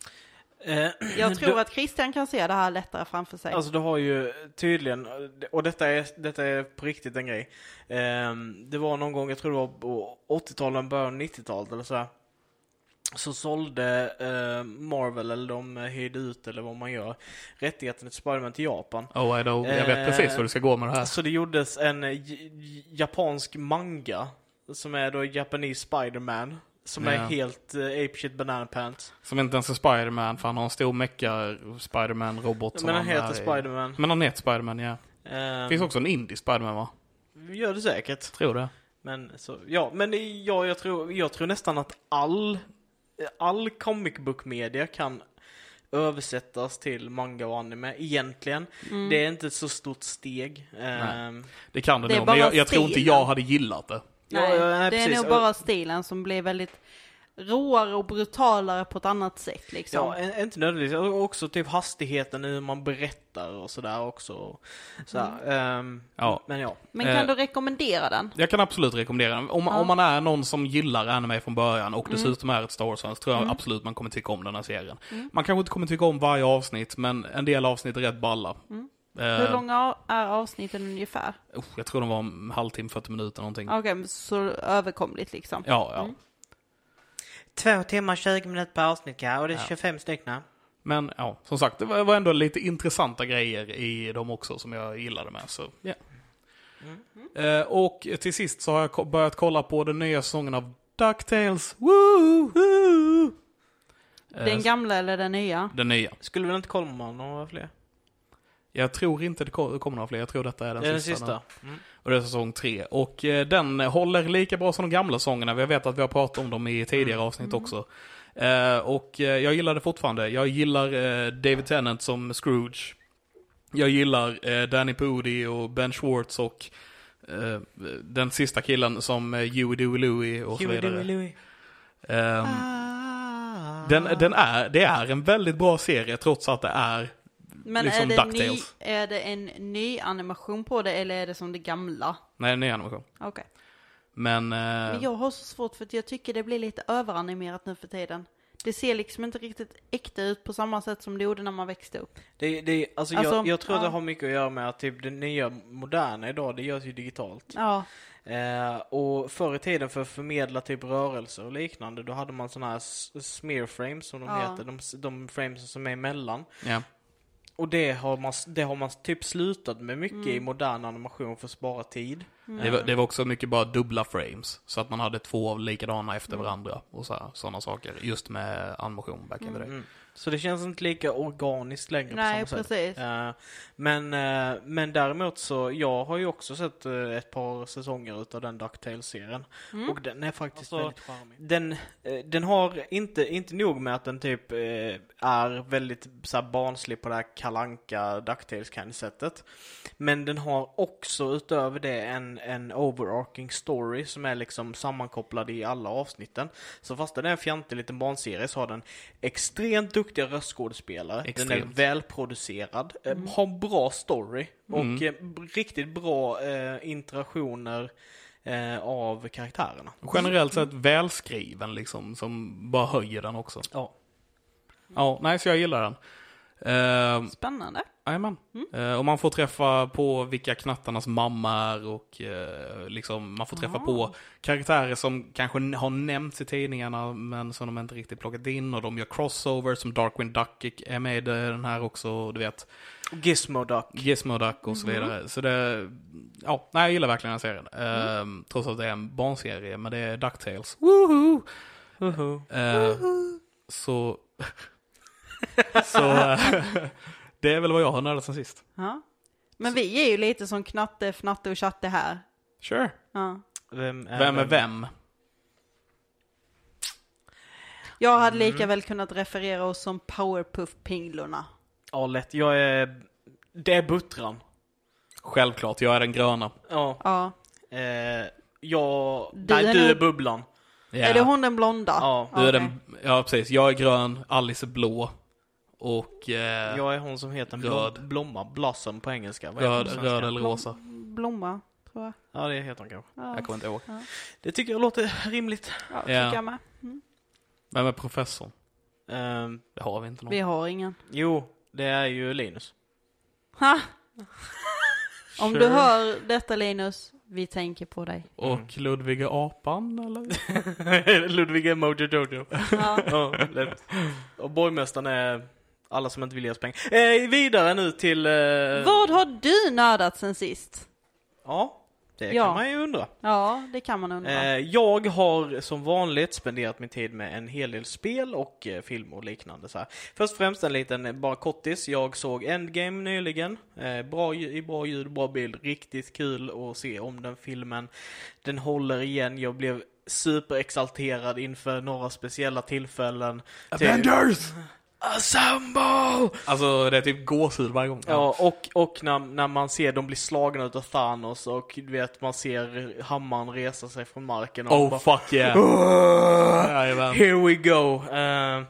Eh, Jag tror att Christian kan se det här lättare framför sig. Alltså du har ju tydligen, och detta är, detta är på riktigt en grej. Ehm, det var någon gång, jag tror det var på 80-talet, början av 90-talet eller sådär. Så sålde eh, Marvel, eller de hyrde ut, eller vad man gör, rättigheten till Spiderman till Japan. Oh, I know. Jag vet precis hur det ska gå med det här. Så det gjordes en japansk manga, som är då Japanese Spiderman. Som är helt uh, apeshit banana pants. Som inte ens är Spiderman, för han har en stor mecka Spiderman-robot. som Men han heter är i- Spiderman. Men han heter Spiderman, ja. Ehm, finns också en indie Spiderman, va? Gör det säkert. Tror det. Men så, ja, men ja, jag tror, jag tror nästan att all, all comic book media kan översättas till manga och anime egentligen. Mm. Det är inte ett så stort steg. Ehm, Det kan det, Det är nog, men bara jag, jag tror inte jag hade gillat det. Nej, ja, nej, det är nog bara stilen som blir väldigt råare och brutalare på ett annat sätt liksom. Ja, inte nödvändigtvis. Också typ hastigheten hur man berättar och sådär också. Sådär. Ehm, Ja. Men ja. Men Eh. kan du rekommendera den? Jag kan absolut rekommendera den. Om, Ja. om man är någon som gillar anime från början och Mm. dessutom är ett Star Wars-fan så tror jag absolut man kommer tycka om den här serien. Man kanske inte kommer tycka om varje avsnitt, men en del avsnitt är rätt balla. Eh, Mm. Hur långa är avsnitten ungefär? oh, jag tror de var en halvtimme, 40 minuter någonting. Okej, men så överkomligt liksom. Ja, ja. Mm. Två timmar 20 minuter per avsnitt ja, och det är Ja. 25 stycken. Men ja, som sagt, det var ändå lite intressanta grejer i dem också som jag gillade med. Så, ja. Eh, och till sist så har jag börjat kolla på den nya säsongen av DuckTales. Woo! Woo! Eh, Den gamla eller den nya? den nya. Skulle väl inte komma några fler? Jag tror inte det ko- kommer några fler, jag tror detta är den det är den sista. sista. nu. Mm. Och det är säsong tre. Och eh, den håller lika bra som de gamla säsongerna. Vi vet att vi har pratat om dem i tidigare Mm. avsnitt också. Eh, och eh, jag gillar det fortfarande. Jag gillar eh, David Tennant som Scrooge. Jag gillar eh, Danny Pudi och Ben Schwartz och eh, den sista killen som Huey Dewey Louie och så Huey, vidare. Dewey, Louie. Ehm, Ah. den, den är, det är en väldigt bra serie trots att det är Men liksom är, det ny, är det en ny animation på det eller är det som det gamla? Nej, en ny animation. Okej. Men, eh, Men jag har så svårt för att jag tycker det blir lite överanimerat nu för tiden. Det ser liksom inte riktigt äkta ut på samma sätt som det gjorde när man växte upp. Det, det, alltså, Alltså, jag, jag tror ja. det har mycket att göra med att typ det nya moderna idag, det görs ju digitalt. Ja, Eh, och förr i tiden för att förmedla typ rörelser och liknande, då hade man sådana här smear frames som de Ja. heter, de, de frames som är emellan. ja. Och det har man, det har man typ slutat med mycket Mm. i modern animation för att spara tid. Det, var, det var också mycket bara dubbla frames. Så att man hade två likadana efter varandra och sådana saker. Just med animation back in the day. Så det känns inte lika organiskt längre Nej, på samma sätt. precis. Eh, men, eh, men däremot så, jag har ju också sett eh, ett par säsonger utav den DuckTales-serien. Mm. Och den är faktiskt Alltså, väldigt charmig. Den, den har inte, inte nog med att den typ är väldigt så här, barnslig på det här kalanka DuckTales kind sättet. Men den har också utöver det en, en overarching story som är liksom sammankopplad i alla avsnitten. Så fast den är en fjantig liten barnserie så har den extremt duktiga röstskådespelare. Den är Extremt. välproducerad, eh, har bra story och Mm. eh, riktigt bra eh, interaktioner eh, av karaktärerna. Generellt sett välskriven liksom, som bara höjer den också. Ja. Ja, nej, så jag gillar den. Uh, Spännande. Jajamän. Eh, och man får träffa på vilka knattarnas mamma är och eh, liksom, man får träffa Ah. på karaktärer som kanske har nämnts i tidningarna men som de inte riktigt plockat in och de gör crossovers som Darkwing Duck är med i den här också, du vet. Gizmo Duck. Gizmo Duck och så Mhm. vidare. Så det, ja, nej, jag gillar verkligen den serien. Eh, Trots att det är en barnserie, men det är DuckTales. Woohoo! Eh, så, så eh, det är väl vad jag har nördat sen sist. Ja. Men vi är ju lite som Knatte, Fnatte och Chatte här. Sure. Ja. Vem är, Vem är vem? Jag hade lika väl kunnat referera oss som Powerpuff-pinglorna. Ja, lätt. Jag är... Det är Buttran. Självklart, jag är den gröna. Ja. Ja. Eh, jag... Du nej, är du är Bubblan. Ja. Är det hon den blonda? Ja. Du är den, ja precis. Jag är grön, Alice är blå. Och eh, Jag är hon som heter Röd. blom, blomma. Blossom på engelska. Vad röd, röd eller rosa. Blomma, tror jag. Ja, det heter hon kanske. Ja, Jag kommer inte ihåg. Det tycker jag låter rimligt. ja, Ja. tycker jag med. Vem är professorn? Ehm, Det har vi inte någon. Vi har ingen. jo, det är ju Linus. Ha! Om Sure. du hör detta Linus, vi tänker på dig. Och Ludvig är apan eller? Ludvig är Mojo Jojo. Ja. ja, lätt. Och borgmästaren är alla som inte vill ge oss pengar. Eh, vidare nu till... Eh, Vad har du nördat sen sist? Ja, det Ja. kan man ju undra. Ja, det kan man undra. Eh, jag har som vanligt spenderat min tid med en hel del spel och eh, film och liknande. Så här. Först och främst en liten, eh, bara kortis. Jag såg Endgame nyligen. Eh, bra, i bra ljud, bra bild. Riktigt kul att se om den filmen. Den håller igen. Jag blev superexalterad inför några speciella tillfällen. Till- Avengers! Assemble! Alltså det är typ gåshud varje gång. Ja, och, och när, när man ser dem bli slagna utav Thanos och du vet, man ser hammaren resa sig från marken och Oh bara, fuck yeah. Jajamän. Here we go! Uh,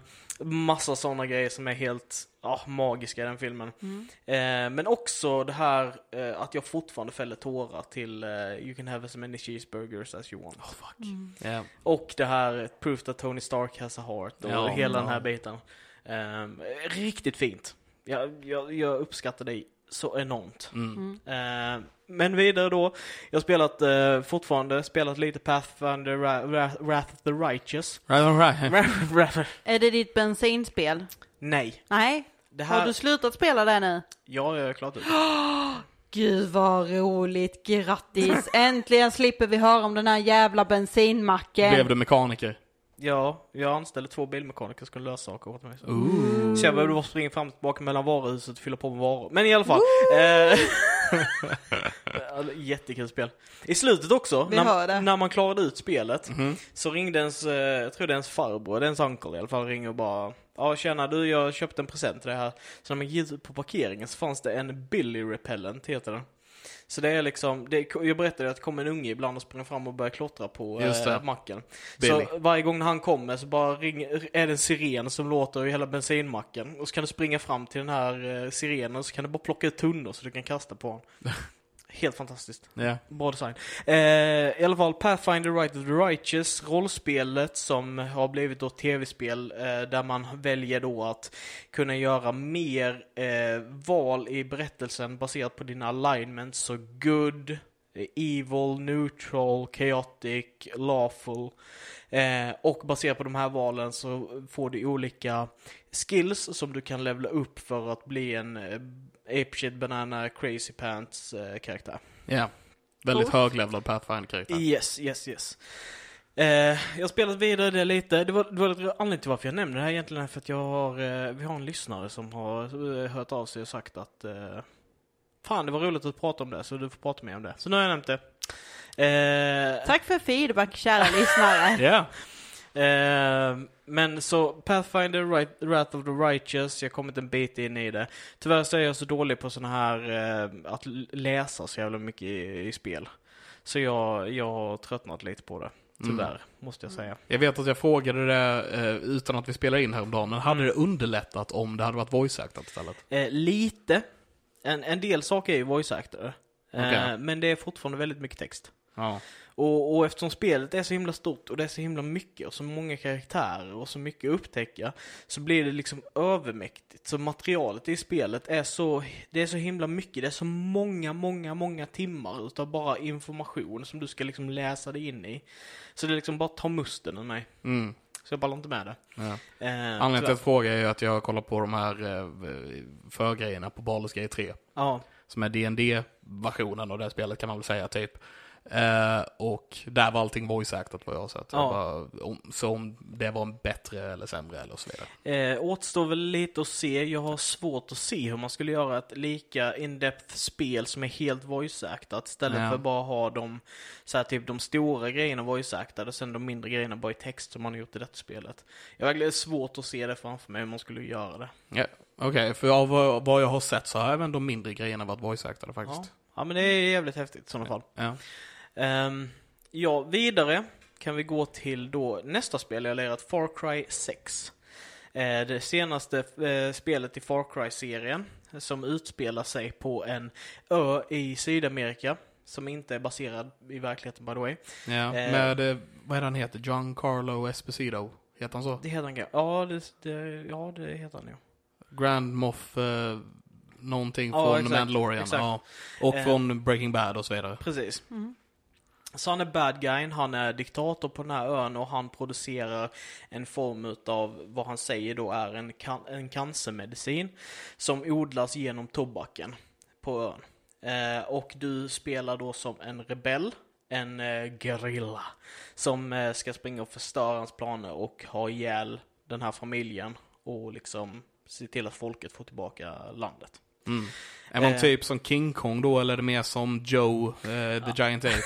massa sådana grejer som är helt ja, magiska i den filmen. Mm. Eh, men också det här eh, att jag fortfarande fäller tårar till eh, You can have as many cheeseburgers as you want. Oh fuck. Mm. Yeah. Och det här Proof that Tony Stark has a heart och Ja, hela den här biten. Eh, riktigt fint. Jag, jag, jag uppskattar dig så enormt. Mm. Eh, men vidare då. Jag har spelat eh, fortfarande, spelat lite Pathfinder Ra- Ra- Wrath of the Righteous. Är det ditt bensinspel? Nej. Nej? Det Har här... du slutat spela det nu? Ja, jag har klart ut. Gud vad roligt, grattis! Äntligen slipper vi höra om den här jävla bensinmacken. Blev du mekaniker? Ja, jag anställde två bilmekaniker som skulle lösa saker åt mig. Så, Ooh. så jag behövde bara springa fram och tillbaka mellan varuhuset och fylla på med varor. Men i alla fall. Eh, Jättekul spel. I slutet också, när, när man klarade ut spelet, Mhm. så ringde ens, eh, jag tror det är ens farbror, det är ens uncle i alla fall, ringer och bara Ja tjena du, jag köpte en present till det här. Så när man gick ut på parkeringen så fanns det en Billy Repellent, heter den. Så det är liksom, det, jag berättade att det kom en unge ibland och sprang fram och började klottra på eh, macken. Billy. Så varje gång han kommer så bara ringer, är det en siren som låter i hela bensinmacken. Och så kan du springa fram till den här eh, sirenen och så kan du bara plocka ut tunnor så du kan kasta på honom. Helt fantastiskt. Ja. Bra design. Eh, I alla fall Pathfinder Right of the Righteous, rollspelet som har blivit då tv-spel eh, där man väljer då att kunna göra mer eh, val i berättelsen baserat på dina alignments. Så good, evil, neutral, chaotic, lawful. Eh, och baserat på de här valen så får du olika skills som du kan levela upp för att bli en eh, apeshit banana crazy pants eh, karaktär. Ja. Väldigt Coolt. höglevlad Pathfinder-karaktär. Yes, yes, yes. Eh, jag har spelat vidare det lite. Det var, det var lite anledningen till varför jag nämnde det här egentligen för att jag har, eh, vi har en lyssnare som har eh, hört av sig och sagt att eh, Fan, det var roligt att prata om det, så du får prata mer om det. Så nu har jag nämnt det. Eh, Tack för feedback kära lyssnare. Ja. Eh, men så Pathfinder, right, Wrath of the Righteous, jag kommit en bit in i det. Tyvärr så är jag så dålig på sådana här, eh, att läsa så jävla mycket i, i spel. Så jag, jag har tröttnat lite på det. Tyvärr, Mm. måste jag säga. Jag vet att jag frågade det eh, utan att vi spelar in häromdagen, men hade det underlättat om det hade varit voice-actat istället? Eh, lite. En, en del saker är ju voice-actade. Okej. Men det är fortfarande väldigt mycket text. Ja. Och, och eftersom spelet är så himla stort och det är så himla mycket och så många karaktärer och så mycket att upptäcka så blir det liksom övermäktigt. Så materialet i spelet är så, det är så himla mycket, det är så många, många, många timmar utav bara information som du ska liksom läsa dig in i. Så det liksom bara tar musten ur mig. Mm. Så jag ballar inte med det. ja. Eh, Anledningen till att fråga är ju att jag kollar på de här eh, förgrejerna på Baldur's Gate 3. Ja, Som är dd versionen av det spelet kan man väl säga typ. Eh, och där var allting voice-actat vad jag har sett. Ja. Jag bara, om, så om det var en bättre eller sämre eller så vidare. Eh, återstår väl lite att se. Jag har svårt att se hur man skulle göra ett lika in-depth spel som är helt voice-actat istället Ja. för bara ha de, så här, typ de stora grejerna voice-actade och sen de mindre grejerna bara i text som man har gjort i detta spelet. Jag har verkligen svårt att se det framför mig hur man skulle göra det. Ja, Okej, för av vad, vad jag har sett så har även de mindre grejerna varit voice-actade faktiskt. Ja. ja, men det är jävligt häftigt i sådana fall. Ja. Ehm, ja, vidare kan vi gå till då nästa spel jag lirat, Far Cry 6. Eh, det senaste eh, spelet i Far Cry-serien som utspelar sig på en ö i Sydamerika som inte är baserad i verkligheten by the way. Ja, Eh. med, eh, vad är han heter? Giancarlo Esposito? Heter han så? Det heter han? Ja, det, det, ja, det heter han ju. Grand Moff, eh, någonting Ja, från exakt, Mandalorian. exakt. Ja. Och Eh. från Breaking Bad och så vidare. Precis. Mm. Så han är bad guyn, han är diktator på den här ön och han producerar en form utav vad han säger då är en, can en cancermedicin som odlas genom tobaken på ön. Eh, och du spelar då som en rebell, en eh, gerilla, som eh, ska springa och förstöra hans planer och ha ihjäl den här familjen och liksom se till att folket får tillbaka landet. Mm. Är man Eh. typ som King Kong då, eller är det mer som Joe, eh, the Giant Ape?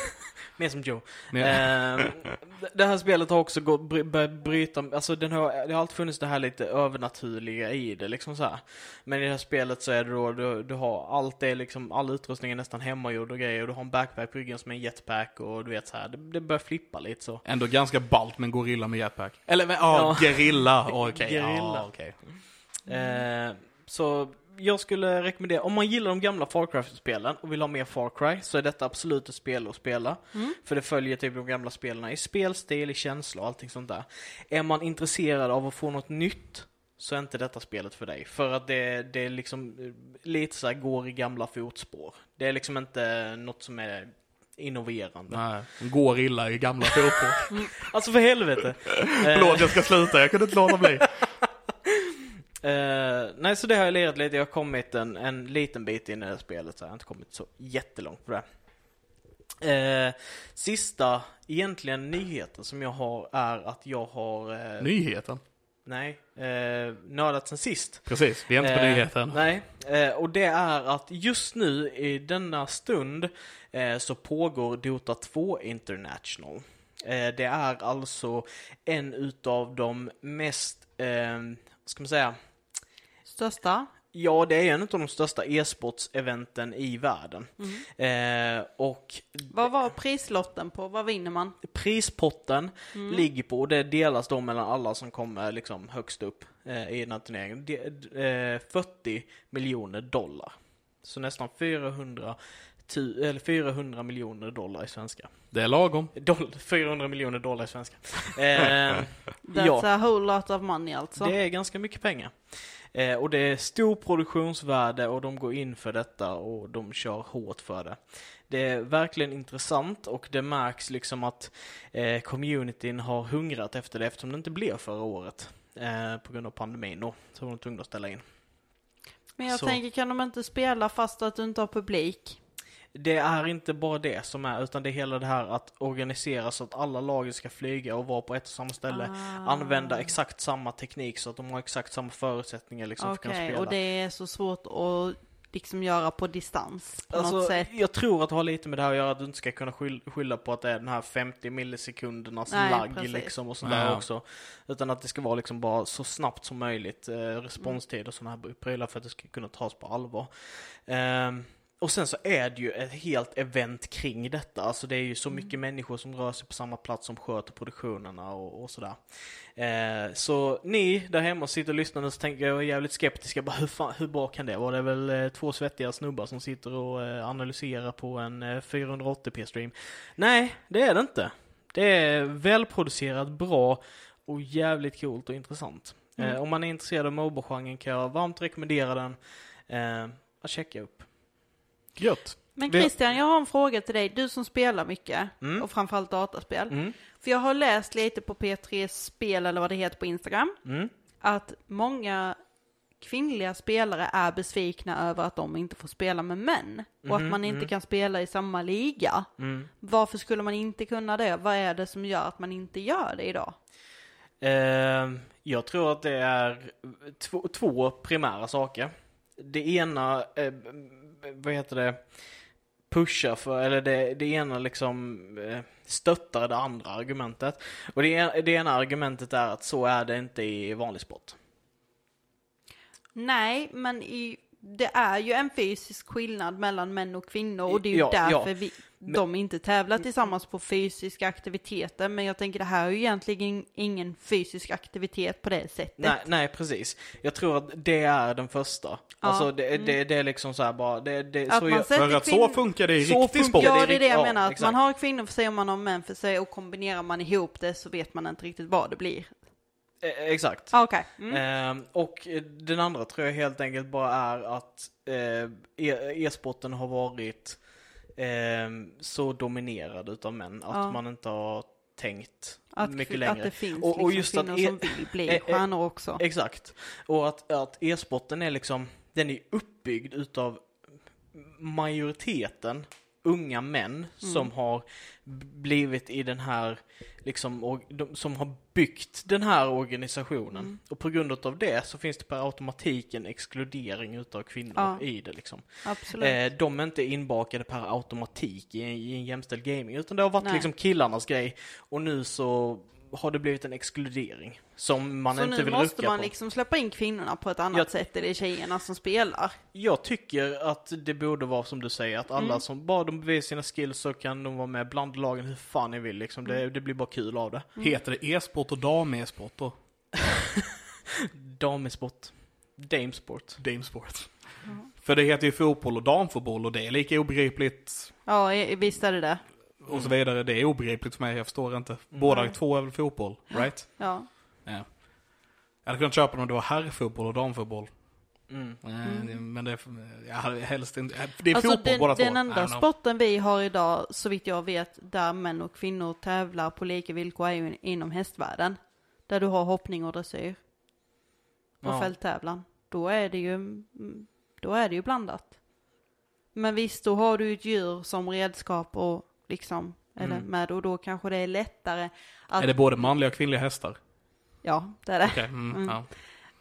Mer som Joe. Mer- Ehm, det här spelet har också gått, börjat bryta, alltså den har, det har alltid funnits det här lite övernaturliga i det liksom så här. Men i det här spelet så är det då, du, du har allt det liksom, all utrustning är nästan hemmagjord och grejer. Och du har en backpack på ryggen som är en jetpack och du vet så här, det, det börjar flippa lite så. Ändå ganska ballt med en gorilla med jetpack. Eller, men, ja, Ja. gerilla. Okej, Gerilla. ja, okej. Eh, så jag skulle rekommendera, om man gillar de gamla Far Cry-spelen och vill ha mer Far Cry så är detta absolut ett spel att spela. Mm. För det följer typ de gamla spelen i spelstil, i känsla och allting sånt där. Är man intresserad av att få något nytt så är inte detta spelet för dig. För att det, det är liksom eh, lite så här går i gamla fotspår. Det är liksom inte något som är innoverande. Nej, en gorilla i gamla fotboll. Alltså för helvete! Förlåt, jag ska sluta. Jag kunde inte låta bli. Eh, nej, så det har jag lirat lite. Jag har kommit en, en liten bit in i det här spelet, så jag har inte kommit så jättelångt på det. Eh, sista egentligen nyheten som jag har är att jag har... Eh, Nyheten. nej, eh, nördat sen sist. Precis, vi är inte på Eh, nyheten. Nej, eh, och det är att just nu i denna stund eh, så pågår Dota 2 International. Det är alltså en utav de mest, eh, ska man säga, Största? Ja, det är en av de största e-sports-eventen i världen. Mm. Eh, och Vad var prislotten på? Vad vinner man? prispotten Mm. ligger på, och det delas då mellan alla som kommer liksom högst upp eh, i den här turneringen, det, eh, 40 miljoner dollar. Så nästan 400, tu, eller 400 miljoner dollar i svenska. Det är lagom. Doll, 400 miljoner dollar i svenska. Eh, That's ja. a whole lot of money alltså. Det är ganska mycket pengar. Eh, och det är stor produktionsvärde och de går in för detta och de kör hårt för det. Det är verkligen intressant och det märks liksom att eh, communityn har hungrat efter det eftersom det inte blev förra året. Eh, på grund av pandemin då, så var de tvungna att ställa in. Men jag så. tänker, kan de inte spela fast att du inte har publik? Det är inte bara det som är, utan det är hela det här att organisera så att alla lager ska flyga och vara på ett och samma ställe. Ah. Använda exakt samma teknik så att de har exakt samma förutsättningar liksom för att kunna spela. och det är så svårt att liksom göra på distans på något Alltså, sätt. jag tror att det har lite med det här att göra att du inte ska kunna skyll- skylla på att det är den här 50 millisekundernas Nej, lagg precis. liksom och sådär Ja. också. Utan att det ska vara liksom bara så snabbt som möjligt eh, responstid och sådana här prylar för att det ska kunna tas på allvar. Ehm, och sen så är det ju ett helt event kring detta. Alltså det är ju så mycket människor som rör sig på samma plats som sköter produktionerna och, och sådär. Eh, så ni där hemma sitter och lyssnar nu så tänker jag är jävligt skeptiska. Bara, hur, fan, hur bra kan det vara? Det är väl eh, två svettiga snubbar som sitter och eh, analyserar på en eh, 480p-stream. Nej, det är det inte. Det är välproducerat, bra och jävligt coolt och intressant. Eh, Mm. om man är intresserad av Moba-genren kan jag varmt rekommendera den. Eh, att checka upp. Gött. Men Christian, jag har en fråga till dig. Du som spelar mycket Mm. och framförallt dataspel. Mm. För jag har läst lite på P3 Spel eller vad det heter på Instagram. Mm. Att många kvinnliga spelare är besvikna över att de inte får spela med män. Och att Mhm, man inte mm. kan spela i samma liga. Mm. Varför skulle man inte kunna det? Vad är det som gör att man inte gör det idag? Eh, jag tror att det är två, två primära saker. Det ena, eh, vad heter det, pushar för, eller det, det ena liksom eh, stöttar det andra argumentet. Och det, det ena argumentet är att så är det inte i vanlig sport. Nej, men i, det är ju en fysisk skillnad mellan män och kvinnor och det är ju Ja, ja. därför vi, de inte tävlar tillsammans på fysiska aktiviteter. Men jag tänker det här är ju egentligen ingen fysisk aktivitet på det sättet. Nej, nej, precis. Jag tror att det är den första. alltså det, det, det är liksom så här bara, det, det, Mm. Att så man jag, sätter För att så funkar det i Så riktig sport. Ja, det är det jag Ja, menar. Att man har kvinnor för sig och man har män för sig och kombinerar man ihop det så vet man inte riktigt vad det blir. Eh, exakt. Ah, Okej. Mm. Ehm, och eh, den andra tror jag helt enkelt bara är att eh, e- e-sporten har varit ehm, så dominerad utav män att Ja. man inte har tänkt Att, mycket att längre. det finns Och- och liksom att kvinnor e- som vill bli eh, eh, stjärnor också. Exakt. Och att, att e-sporten är liksom, den är uppbyggd utav majoriteten unga män som har blivit i den här, liksom, som har byggt den här organisationen. Och på grund av det så finns det per automatik en exkludering utav kvinnor Ja. i det liksom. Absolut. Eh, de är inte inbakade per automatik i, i en jämställd gaming, utan det har varit Nej. liksom killarnas grej. Och nu så har det blivit en exkludering som man så inte nu vill måste rucka man på. liksom släppa in kvinnorna på ett annat Jag- sätt. Det är tjejerna som spelar. Jag tycker att det borde vara som du säger, att alla Mm. som bara de bevisar sina skills så kan de vara med bland lagen hur fan ni vill liksom. Mm. Det, det blir bara kul av det. Heter det e-sport och dam-e-sport då? Damesport. Damesport. Damesport. För det heter ju fotboll och damfotboll och det är lika obegripligt Ja, i- visst är det det. Och så vidare. Det är obegripligt för mig, jag förstår inte. Båda Nej. två är väl fotboll, right? Ja. Ja. Jag hade kunnat köpa om det var herrfotboll och damfotboll. Mm. Nej, Men det, jag hade helst inte, det är Alltså fotboll den, båda två. den enda sporten vi har idag, så vitt jag vet, där män och kvinnor tävlar på lika villkor är ju inom hästvärlden. Där du har hoppning och dressyr och Ja. fälttävlan. Då är det ju, mm, då är det ju blandat. Men visst, då har du ett djur som redskap och liksom, eller Mm. med, och då kanske det är lättare att, Är det både manliga och kvinnliga hästar? ja, det är det. Okej, mm, Mm. ja.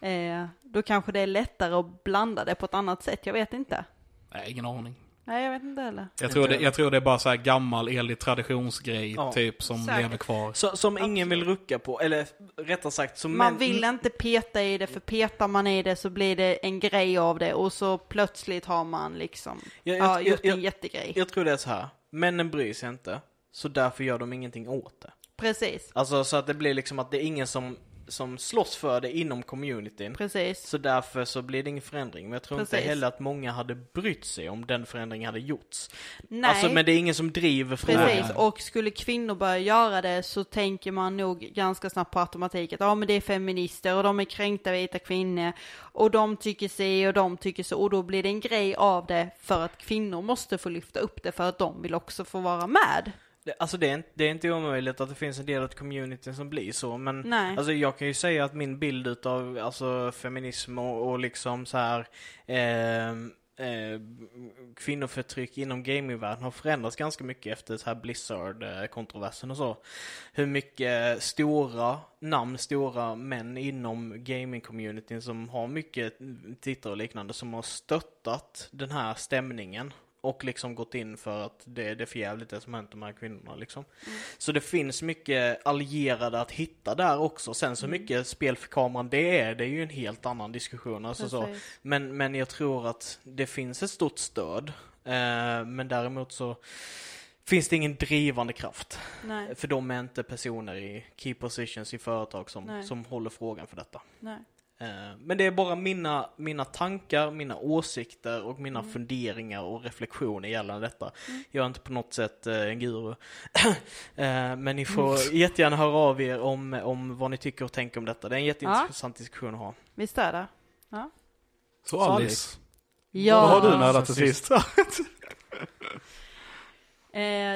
Eh, då kanske det är lättare att blanda det på ett annat sätt, jag vet inte. Nej, ingen aning. Nej, jag vet inte heller. Jag tror, det, jag tror det är bara så här gammal enlig traditionsgrej Ja, typ som säkert. lever kvar. Så, som ingen vill rucka på, eller rättare sagt som Man män- vill inte peta i det, för petar man i det så blir det en grej av det och så plötsligt har man liksom Jag- ja, jag- gjort jag- en jättegrej. Jag tror det är så här. Männen bryr sig inte, så därför gör de ingenting åt det. Precis, Alltså så att det blir liksom att det är ingen som, som slåss för det inom communityn. precis. Så därför så blir det ingen förändring. Men jag tror inte Precis. heller att många hade brytt sig om den förändringen hade gjorts. Nej, Alltså men det är ingen som driver frågan. precis. Och skulle kvinnor börja göra det så tänker man nog ganska snabbt på automatik att ja men det är feminister och de är kränkta vita kvinnor och de tycker sig och de tycker så och då blir det en grej av det för att kvinnor måste få lyfta upp det för att de vill också få vara med. Det- Alltså det är, inte, det är inte omöjligt att det finns en del av communityn som blir så, men Nej. alltså jag kan ju säga att min bild utav alltså feminism och, och liksom så här ehm, eh, kvinnoförtryck inom gamingvärlden har förändrats ganska mycket efter så här Blizzard-kontroversen och så. Hur mycket stora namn, stora män inom gaming-communityn som har mycket tittare och liknande som har stöttat den här stämningen och liksom gått in för att det, det är för jävligt det som hänt de här kvinnorna liksom. Så det finns mycket allierade att hitta där också. Sen så mycket spel för kameran det är, det är ju en helt annan diskussion. Alltså så. Men, men jag tror att det finns ett stort stöd. Eh, men däremot så finns det ingen drivande kraft. Nej, För de är inte personer i key positions i företag som, Nej. som håller frågan för detta. nej. Eh, Men det är bara mina, mina tankar, mina åsikter och mina Mm. funderingar och reflektioner gällande detta. Jag är inte på något sätt eh, en guru. Eh, Men ni får Mm. jättegärna höra av er om, om vad ni tycker och tänker om detta. Det är en jätteintressant diskussion att ha. Visst är det? Så Så Alice, Ja. vad har du Ja, nördat till sist?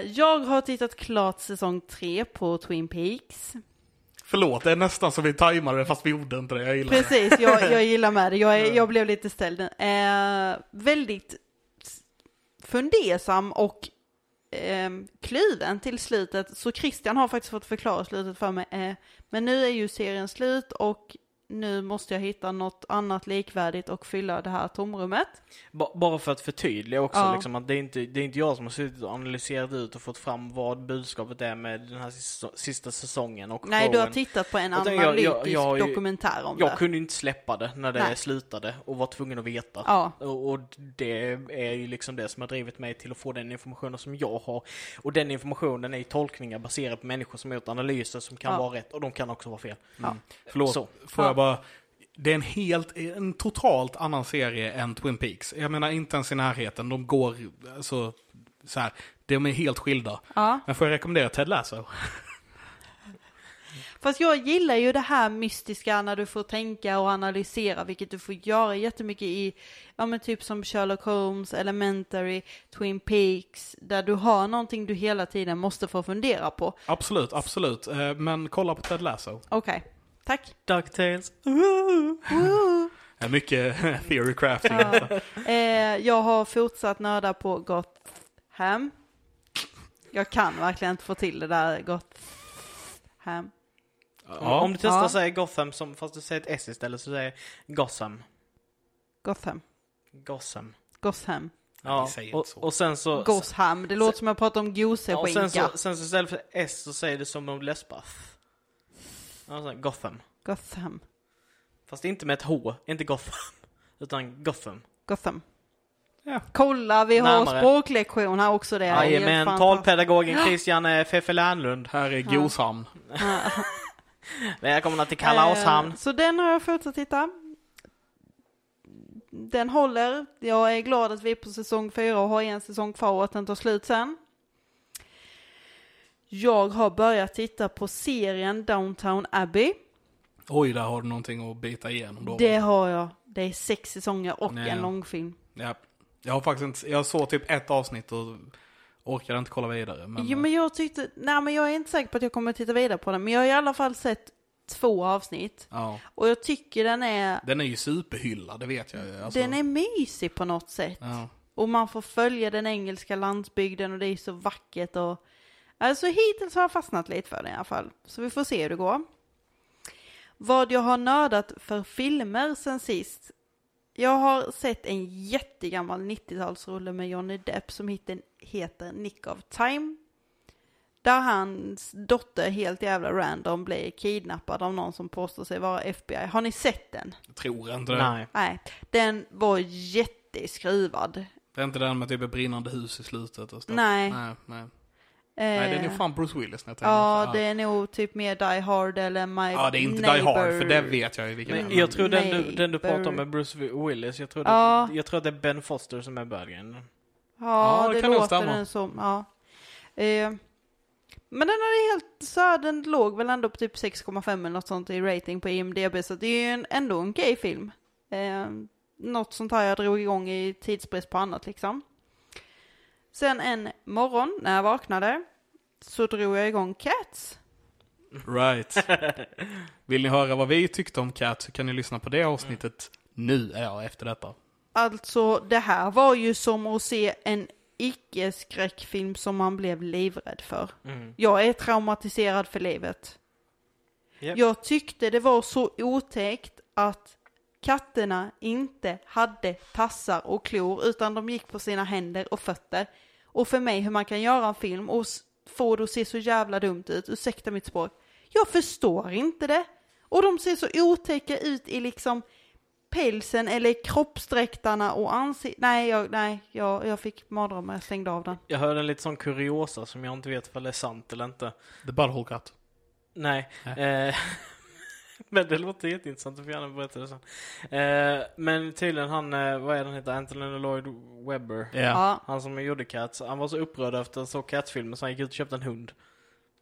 Jag har tittat klart säsong tre på Twin Peaks. Förlåt, det är nästan så vi tajmade det fast vi gjorde inte det. Jag gillar det. Precis, jag, jag gillar med det. Jag, är, jag blev lite ställd. Eh, väldigt fundersam och eh, kluven till slutet. Så Christian har faktiskt fått förklara slutet för mig. Eh, men nu är ju serien slut och nu måste jag hitta något annat likvärdigt och fylla det här tomrummet. Ba- Bara för att förtydliga också, Ja. liksom, att det är, inte, det är inte jag som har suttit och analyserat ut och fått fram vad budskapet är med den här sista, sista säsongen och Nej, du har showen. tittat på en Jag jag- analytisk jag- jag dokumentär om Jag det. kunde inte släppa det när det Nej. slutade och var tvungen att veta. Ja, Och, och det är ju liksom det som har drivit mig till att få den informationen som jag har. Och den informationen är ju tolkningar baserade på människor som har gjort analyser som kan Ja. vara rätt och de kan också vara fel. ja. Förlåt, Så. får Ja. jag bara... Det är en helt, en totalt annan serie än Twin Peaks. Jag menar inte ens i närheten. De går, alltså, så här, de är helt skilda. ja. Men får jag rekommendera Ted Lasso? Fast jag gillar ju det här mystiska när du får tänka och analysera, vilket du får göra jättemycket i, ja men typ som Sherlock Holmes, Elementary, Twin Peaks, där du har någonting du hela tiden måste få fundera på. Absolut, absolut. Eh, Men kolla på Ted Lasso. Okej, tack. Ducktails. Mycket theory crafting. Ja. Eh, jag har fortsatt nörda på Gotham. Jag kan verkligen inte få till det där Gotham. Ja. Om du testar Ja. att säga Gotham, som, fast du säger ett S istället, så säger Gotham. Gotham. Gotham. Gotham. Ja, och, och sen så... Gotham. Det låter som jag pratar om Ja, och goseskinka. sen så, sen så istället för S så säger du som om du läspar. Ja, så här, Gotham. Gotham. Fast inte med ett H, inte Gotham. Utan Gotham. Gotham. Ja. Kolla, vi har Närmare. språklektion här också. Det är helt Jajamän, fantastiskt. talpedagogen Christian eh, Feffe Lernlund. Här är Goshamn. Välkomna till Kalaoshamn. Eh, Så den har jag fortsatt titta. Den håller. Jag är glad att vi är på säsong fyra och har en säsong kvar och att den tar slut sen. Jag har börjat titta på serien Downtown Abbey. Oj, där har du någonting att bita igenom då. Det har jag. Det är sex säsonger och Nej. en långfilm. Ja. Jag har faktiskt inte, jag såg typ ett avsnitt och orkade inte kolla vidare. Men, Jo men jag tyckte, nej men jag är inte säker på att jag kommer titta vidare på den. Men jag har i alla fall sett två avsnitt. ja. Och jag tycker den är, Den är ju superhyllad, det vet jag ju. Alltså, den är mysig på något sätt. Ja. Och man får följa den engelska landsbygden och det är så vackert och... Alltså hittills har jag fastnat lite för det i alla fall. Så vi får se hur det går. Vad jag har nördat för filmer sen sist. Jag har sett en jättegammal 90-talsrulle med Johnny Depp som heter, heter Nick of Time. Där hans dotter helt jävla random blir kidnappad av någon som påstår sig vara FBI. Har ni sett den? Jag tror inte det. Nej. Nej, den var jätteskruvad. Det är inte den med typ ett brinnande hus i slutet och stuff. Nej. Nej, nej. Nej, det är nog Eh, fan Bruce Willis när jag tänker Ja, efter. det är nog typ mer Die Hard eller My Ja, det är inte Neighbor. Die Hard, för det vet jag ju vilken Men är. jag tror den du, den du pratar om Neighbor. med Bruce Willis, jag tror, Ja. det, jag tror att det är Ben Foster som är bögen. Ja, Ja, det det, låter stämma. den som. Ja. Eh, men den hade helt så här, den låg väl ändå på typ 6,5 eller något sånt i rating på IMDB, så det är ju en, ändå en gay film. Eh, något sånt här jag drog igång i tidsbrist på annat liksom. Sen en morgon när jag vaknade så drog jag igång Cats. Right. Vill ni höra vad vi tyckte om Cat så kan ni lyssna på det avsnittet nu, ja, efter detta. Alltså det här var ju som att se en icke-skräckfilm som man blev livrädd för. Mm. Jag är traumatiserad för livet. Japp. Jag tyckte det var så otäckt att katterna inte hade tassar och klor utan de gick på sina händer och fötter. Och för mig hur man kan göra en film och s- få det att se så jävla dumt ut, ursäkta mitt språk. Jag förstår inte det. Och de ser så otäcka ut i liksom pälsen eller kroppsdräkterna och ansiktet. Nej, jag, nej jag, jag fick mardrömmar, jag stängde av den. Jag hörde en lite sån kuriosa som jag inte vet om det är sant eller inte. The Butthole Cut. Nej. Nej. Eh, men det låter jätteintressant, du får gärna berätta det sen. Eh, men tydligen han, eh, vad är den heter, Anthony Lloyd Webber. Ja. Ja. Han som gjorde Cats, han var så upprörd efter att så Cats-filmen så han gick ut och köpte en hund.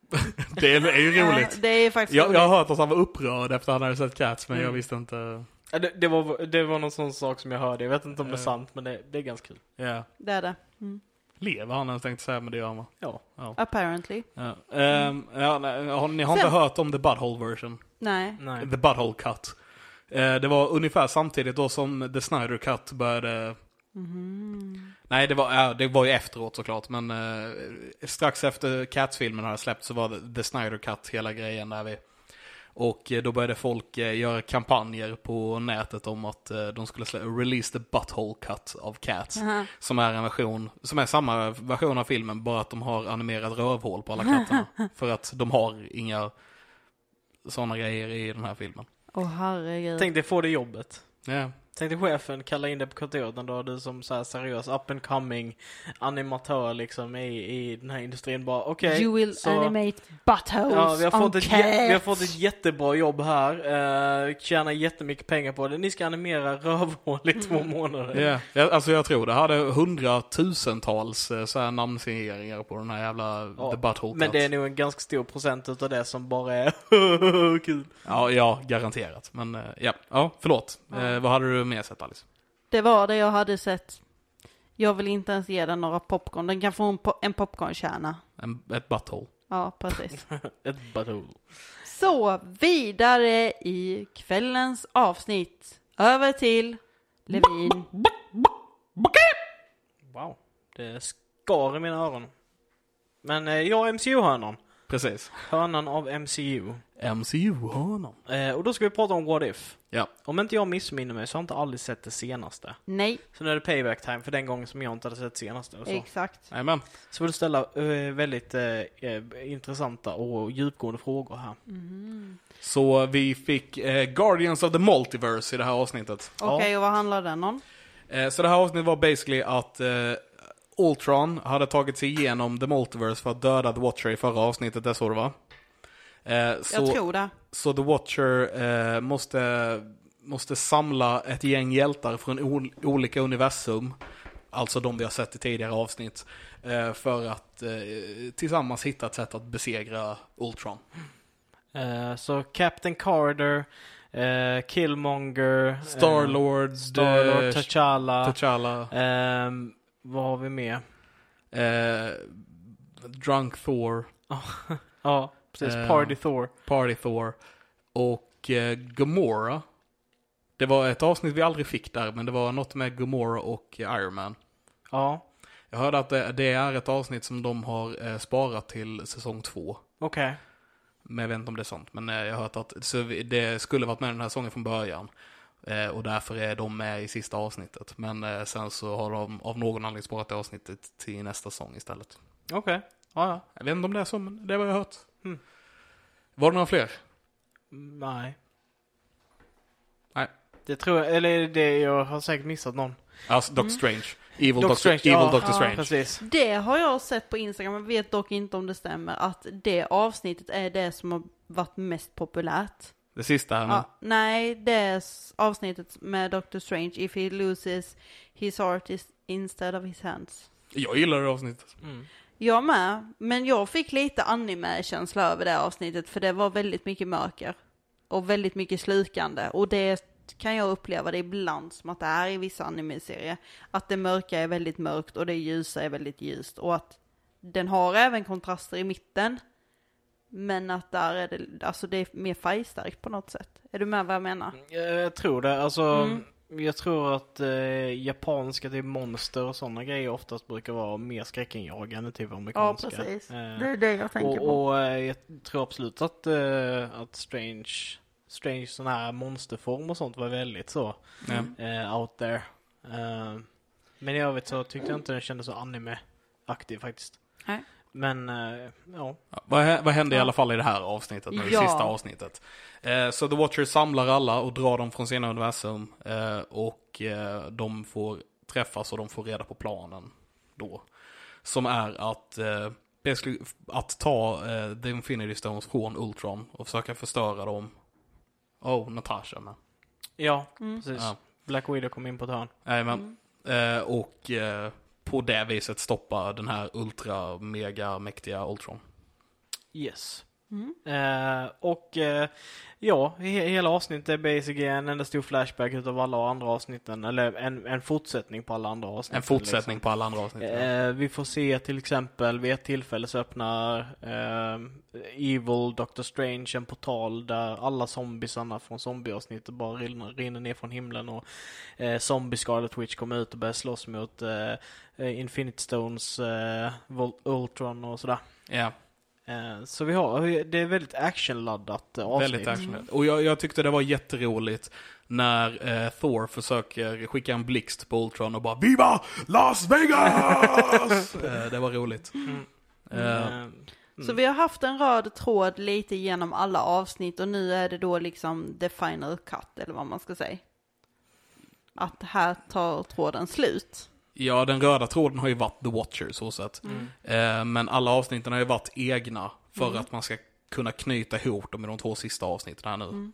Det är, är ju Ja, roligt. det är faktiskt Jag, jag har hört att han var upprörd efter att han hade sett Cats, men jag Mm. visste inte. Ja, det, det, var, det var någon sån sak som jag hörde, jag vet inte om det är sant men det, det är ganska kul. Ja. Det är det. Mm. Lever han ens tänkte säga, men det gör han va? Ja. Apparently. Ja. Ehm, ja, nej, har, ni har Sen- inte hört om The Butthole version? Nej. Nej. The Butthole Cut. Eh, det var ungefär samtidigt då som The Snyder Cut började Mhm. Nej, det var, ja, det var ju efteråt såklart, men eh, strax efter Cats-filmen hade släppt så var det The Snyder Cut hela grejen där vi. Och eh, då började folk eh, göra kampanjer på nätet om att eh, de skulle slä- release the butthole cut av Cats. Aha. Som är en version, som är samma version av filmen, bara att de har animerat rövhål på alla katterna. för att de har inga sådana grejer i den här filmen. Åh herregud. Tänk dig få det jobbet. Ja, Tänk dig chefen kalla in dig på kontoret dag du som så här seriös up and coming animatör liksom i, i den här industrin bara okej. you will så- animate buttholes Ja, vi har, on fått ett, cats. vi har fått ett jättebra jobb här. Uh, tjänar jättemycket pengar på det. Ni ska animera rövhål i två Mm. månader. Ja, jag- alltså jag tror det hade hundratusentals eh, så här namnsigneringar på den här jävla Ja, The Butthole Men det är nog en ganska stor procent utav det som bara är kul. Ja, ja, garanterat. Men eh, ja, ja förlåt. Ja. Eh, vad hade du mer sett Alice? Det var det jag hade sett. Jag vill inte ens ge den några popcorn. Den kan få en, po- en popcornkärna. En, ett butthole. Ja, precis. Ett butthole. Så, vidare i kvällens avsnitt. Över till Levin. Wow. Det skar i mina öron. Men eh, jag är MCU-hörnan. Precis. Hörnan av MCU. MCU-hörnan. Eh, och då ska vi prata om What If. Ja. Om inte jag missminner mig så har jag inte aldrig sett det senaste. Nej, Så nu är det payback time för den gången som jag inte hade sett det senaste. Och så. exakt. Jajamän. Så vill du ställa eh, väldigt eh, eh, intressanta och djupgående frågor här. Mhm. Så vi fick eh, Guardians of the Multiverse i det här avsnittet. Okej, och vad handlar den om? Eh, så det här avsnittet var basically att eh, Ultron hade tagit sig igenom the Multiverse för att döda The Watcher i förra avsnittet, det är så det var. Eh, så, Jag tror det. så The Watcher eh, måste, måste samla ett gäng hjältar från ol- olika universum, alltså de vi har sett i tidigare avsnitt, eh, för att eh, tillsammans hitta ett sätt att besegra Ultron. Eh, så Captain Carter, eh, Killmonger, Starlord, eh, Starlord, T'Challa. Vad har vi mer? eh, Drunk Thor, Ja, precis. Eh, Party Thor. Party Thor och eh, Gamora. Det var ett avsnitt vi aldrig fick där, men det var något med Gamora och Iron Man. Ja, Jag hörde att det, det är ett avsnitt som de har eh, sparat till säsong två. okej. Men jag vet inte om det är sant. Men eh, jag har hört att så det skulle varit med den här säsongen från början. Eh, och därför är de med i sista avsnittet. Men eh, sen så har de av någon anledning sparat det avsnittet till nästa säsong istället. Okej. Ja, ja. Jag vet inte om det är så, men det är vad jag hört. Mm. Var det några fler? Mm, Nej. Nej. Det tror jag, eller det, jag har säkert missat någon. Alltså Doctor Strange. Evil Doctor Doctor, Strange, Evil ja. Doctor Ja, Strange. Precis. Det har jag sett på Instagram, jag vet dock inte om det stämmer, att det avsnittet är det som har varit mest populärt. Det sista här nu. Ja, nej, det är avsnittet med Doctor Strange, if he loses his heart is instead of his hands. Jag gillar det avsnittet. Mm. Jag med, men jag fick lite anime-känsla över det avsnittet för det var väldigt mycket mörker. Och väldigt mycket slukande och det kan jag uppleva det ibland som att det är i vissa anime-serier. Att det mörka är väldigt mörkt och det ljusa är väldigt ljust och att den har även kontraster i mitten. Men att där är det, alltså det är mer färgstarkt på något sätt. Är du med vad jag menar? Jag tror det. Alltså, Mm. Jag tror att eh, japanska typ monster och sådana grejer oftast brukar vara mer skräckinjagande typ Ja, amerikanska. precis. Eh, Det är det jag tänker på. och och eh, jag tror absolut att, eh, att Strange, Strange sån här monsterform och sånt var väldigt så Ja. eh, out there. Eh, men i övrigt så tyckte jag inte den kändes så anime-aktig faktiskt. Nej. Men, eh, ja. Vad, vad hände i alla fall i det här avsnittet, nu, det Ja. sista avsnittet? Eh, så The Watchers samlar alla och drar dem från sina universum. Eh, och de får träffas och de får reda på planen då. Som är att, att ta eh, The Infinity Stones från Ultron och försöka förstöra dem. Oh, Natasha med. Ja, Mm. precis. Ja. Black Widow kom in på ett hörn. Jajamän. Eh, och eh, på det viset stoppa den här ultra mega mäktiga Ultron. Yes. Mm. Eh, och eh, ja, he- hela avsnittet är basically en enda stor flashback utav alla andra avsnitten. Eller en, en fortsättning på alla andra avsnitt. En fortsättning på alla andra avsnitt. ja. Eh, vi får se till exempel vid ett tillfälle så öppnar Evil Doctor Strange en portal där alla zombiesarna från zombieavsnittet bara rinner, rinner ner från himlen och eh, Zombie Scarlet Witch kommer ut och börjar slåss mot Infinite Stones, Ultron och sådär. Ja. Eh, så vi har, det är väldigt actionladdat eh, avsnitt. Väldigt actionigt. Och jag, jag tyckte det var jätteroligt när eh, Thor försöker skicka en blixt på Ultron och bara Viva Las Vegas! eh, det var roligt. Mm. Eh, Eh, Så vi har haft en röd tråd lite genom alla avsnitt och nu är det då liksom the final cut eller vad man ska säga. Att här tar tråden slut. Ja, den röda tråden har ju varit The Watcher så sett. Mm. Eh, men alla avsnitten har ju varit egna för Mm. att man ska kunna knyta ihop dem i de två sista avsnitten här nu. Mm.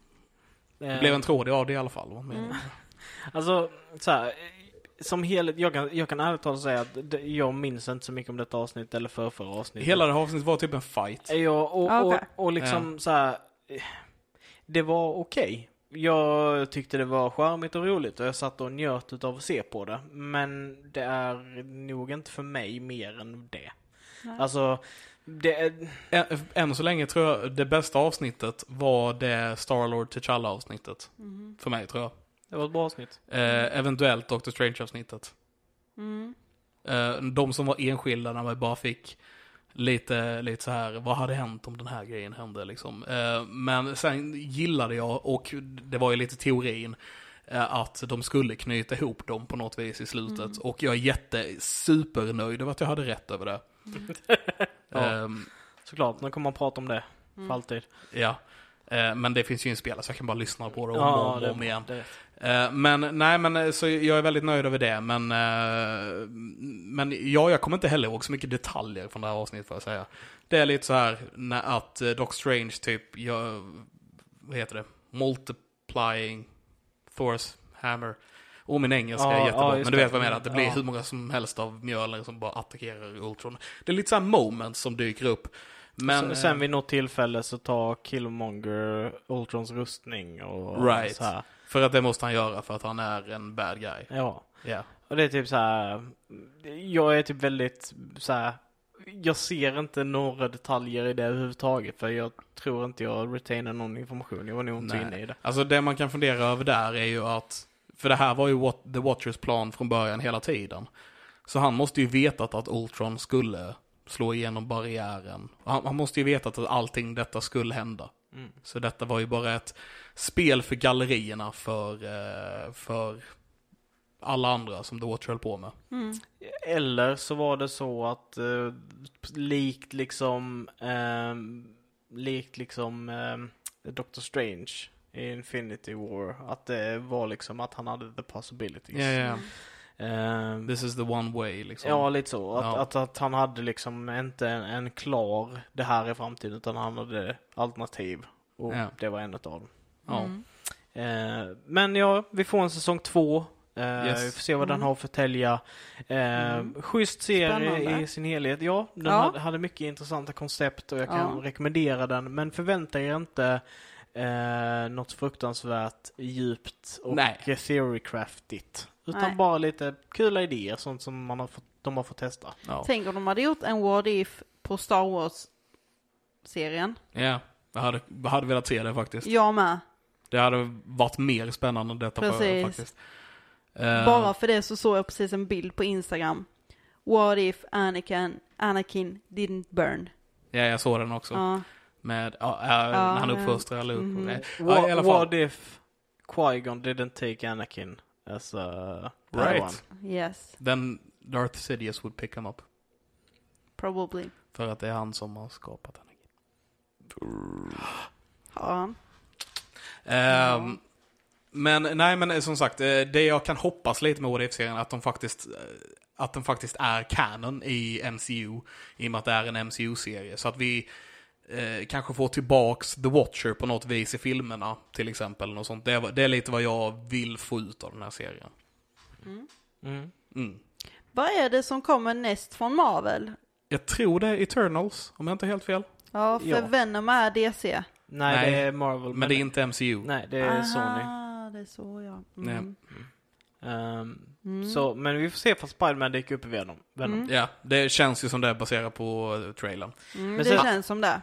Det blev en tråd av det i alla fall. Mm. jag? Alltså, så här, som helhet, jag kan, jag kan ärligt talat säga att jag minns inte så mycket om detta avsnitt eller för förra avsnittet. Hela det här avsnittet var typ en fight. Ja, och, och, okej. och liksom så här, det var okej. Jag tyckte det var charmigt och roligt och jag satt och njöt utav att se på det. Men det är nog inte för mig mer än det. Nej. Alltså, det är... Än så länge tror jag det bästa avsnittet var det Starlord T'Challa avsnittet. Mm. För mig tror jag. Det var ett bra avsnitt. Eh, eventuellt Doctor Strange-avsnittet. Mm. Eh, de som var enskilda när man bara fick lite, lite så här, vad hade hänt om den här grejen hände liksom. Eh, men sen gillade jag, och det var ju lite teorin, eh, att de skulle knyta ihop dem på något vis i slutet. Mm. Och jag är jätte, supernöjd över att jag hade rätt över det. Ja. Ehm, Såklart, nu kommer man prata om det. Mm. För alltid. ja. Eh, men det finns ju inspelat så jag kan bara lyssna på det om Ja, och om, om igen. Eh, Men nej, men eh, så jag är väldigt nöjd över det. Men, men ja, jag kommer inte heller ihåg så mycket detaljer från det här avsnittet får jag säga. Det är lite så här när, att Doc Strange typ, gör, vad heter det, multiplying Thors hammer. Och min engelska Ja, är jättebra, ja, men du vet vad jag menar. Att det blir hur många som helst av mjöler som bara attackerar Ultron. Det är lite så här moments som dyker upp. Men, Men, sen eh, vid något tillfälle så tar Killmonger Ultrons rustning och Right. så här. för att det måste han göra för att han är en bad guy. Ja. Ja. Och det är typ så här. Jag är typ väldigt så här. Jag ser inte några detaljer i det överhuvudtaget för jag tror inte jag retainar någon information. Jag var nog inte Nej. inne i det. Alltså det man kan fundera över där är ju att, för det här var ju The Watchers plan från början hela tiden. Så han måste ju vetat att Ultron skulle slå igenom barriären. Han, han måste ju vetat att allting detta skulle hända. Mm. Så detta var ju bara ett spel för gallerierna för, eh, för alla andra som The Watcher höll på med. Mm. Eller så var det så att eh, likt liksom ehm, likt liksom ehm, Doctor Strange i Infinity War. Att det var liksom att han hade the possibilities. Ja, ja. Ehm, This is the one way liksom. Ja, lite så. Att, Ja. att, att han hade liksom inte en, en klar, det här är framtiden, utan han hade alternativ. Och Ja. det var en av dem. Ja. Mm. Eh, men ja, vi får en säsong två. Eh, Yes. Vi får se vad den Mm. har för tälja. Eh, Mm. Schysst serie Spännande. i sin helhet. Ja, den Ja. Hade, hade mycket intressanta koncept och jag kan Ja. rekommendera den. Men förvänta er inte eh, något fruktansvärt djupt och theorycraftigt. Utan Nej. bara lite kul idéer, sånt som man har fått, de har fått testa. Ja. Tänk om de hade gjort en What If på Star Wars-serien. ja. Jag hade, jag hade velat se det faktiskt. Jag med. Det hade varit mer spännande än detta Precis. faktiskt. Eh, Bara för det så såg jag precis en bild på Instagram. What if Anakin, Anakin didn't burn? Ja, jag såg den också. Ja. Med, ja, äh, när han ja. uppfostrar Luke. What, Ja, i alla fall. what if Qui-Gon didn't take Anakin as Right. Padawan? Yes, Then Darth Sidious would pick him up. probably. För att det är han som har skapat henne. Ja. Ehm, Men nej, men som sagt, eh, det jag kan hoppas lite med ODF-serien är att de faktiskt eh, att den faktiskt är canon i MCU, i och med att det är en MCU-serie. Så att vi eh, kanske får tillbaks The Watcher på något vis i filmerna, till exempel. Och sånt. Det, är, det är lite vad jag vill få ut av den här serien. Mm. Mm. Vad är det som kommer näst från Marvel? Jag tror det är Eternals, om jag inte är helt fel. Ja, för Ja. Venom är DC. Nej, Nej, det är Marvel. Men det är inte MCU. Nej, det är Sony. Aha, det är så ja. Mm. Ehm, Mm. så, men vi får se för Spiderman dyker upp i Venom. Venom. Mm. Ja, det känns ju som det är baserat på eh, trailern. Mm, Men det sen- känns som det.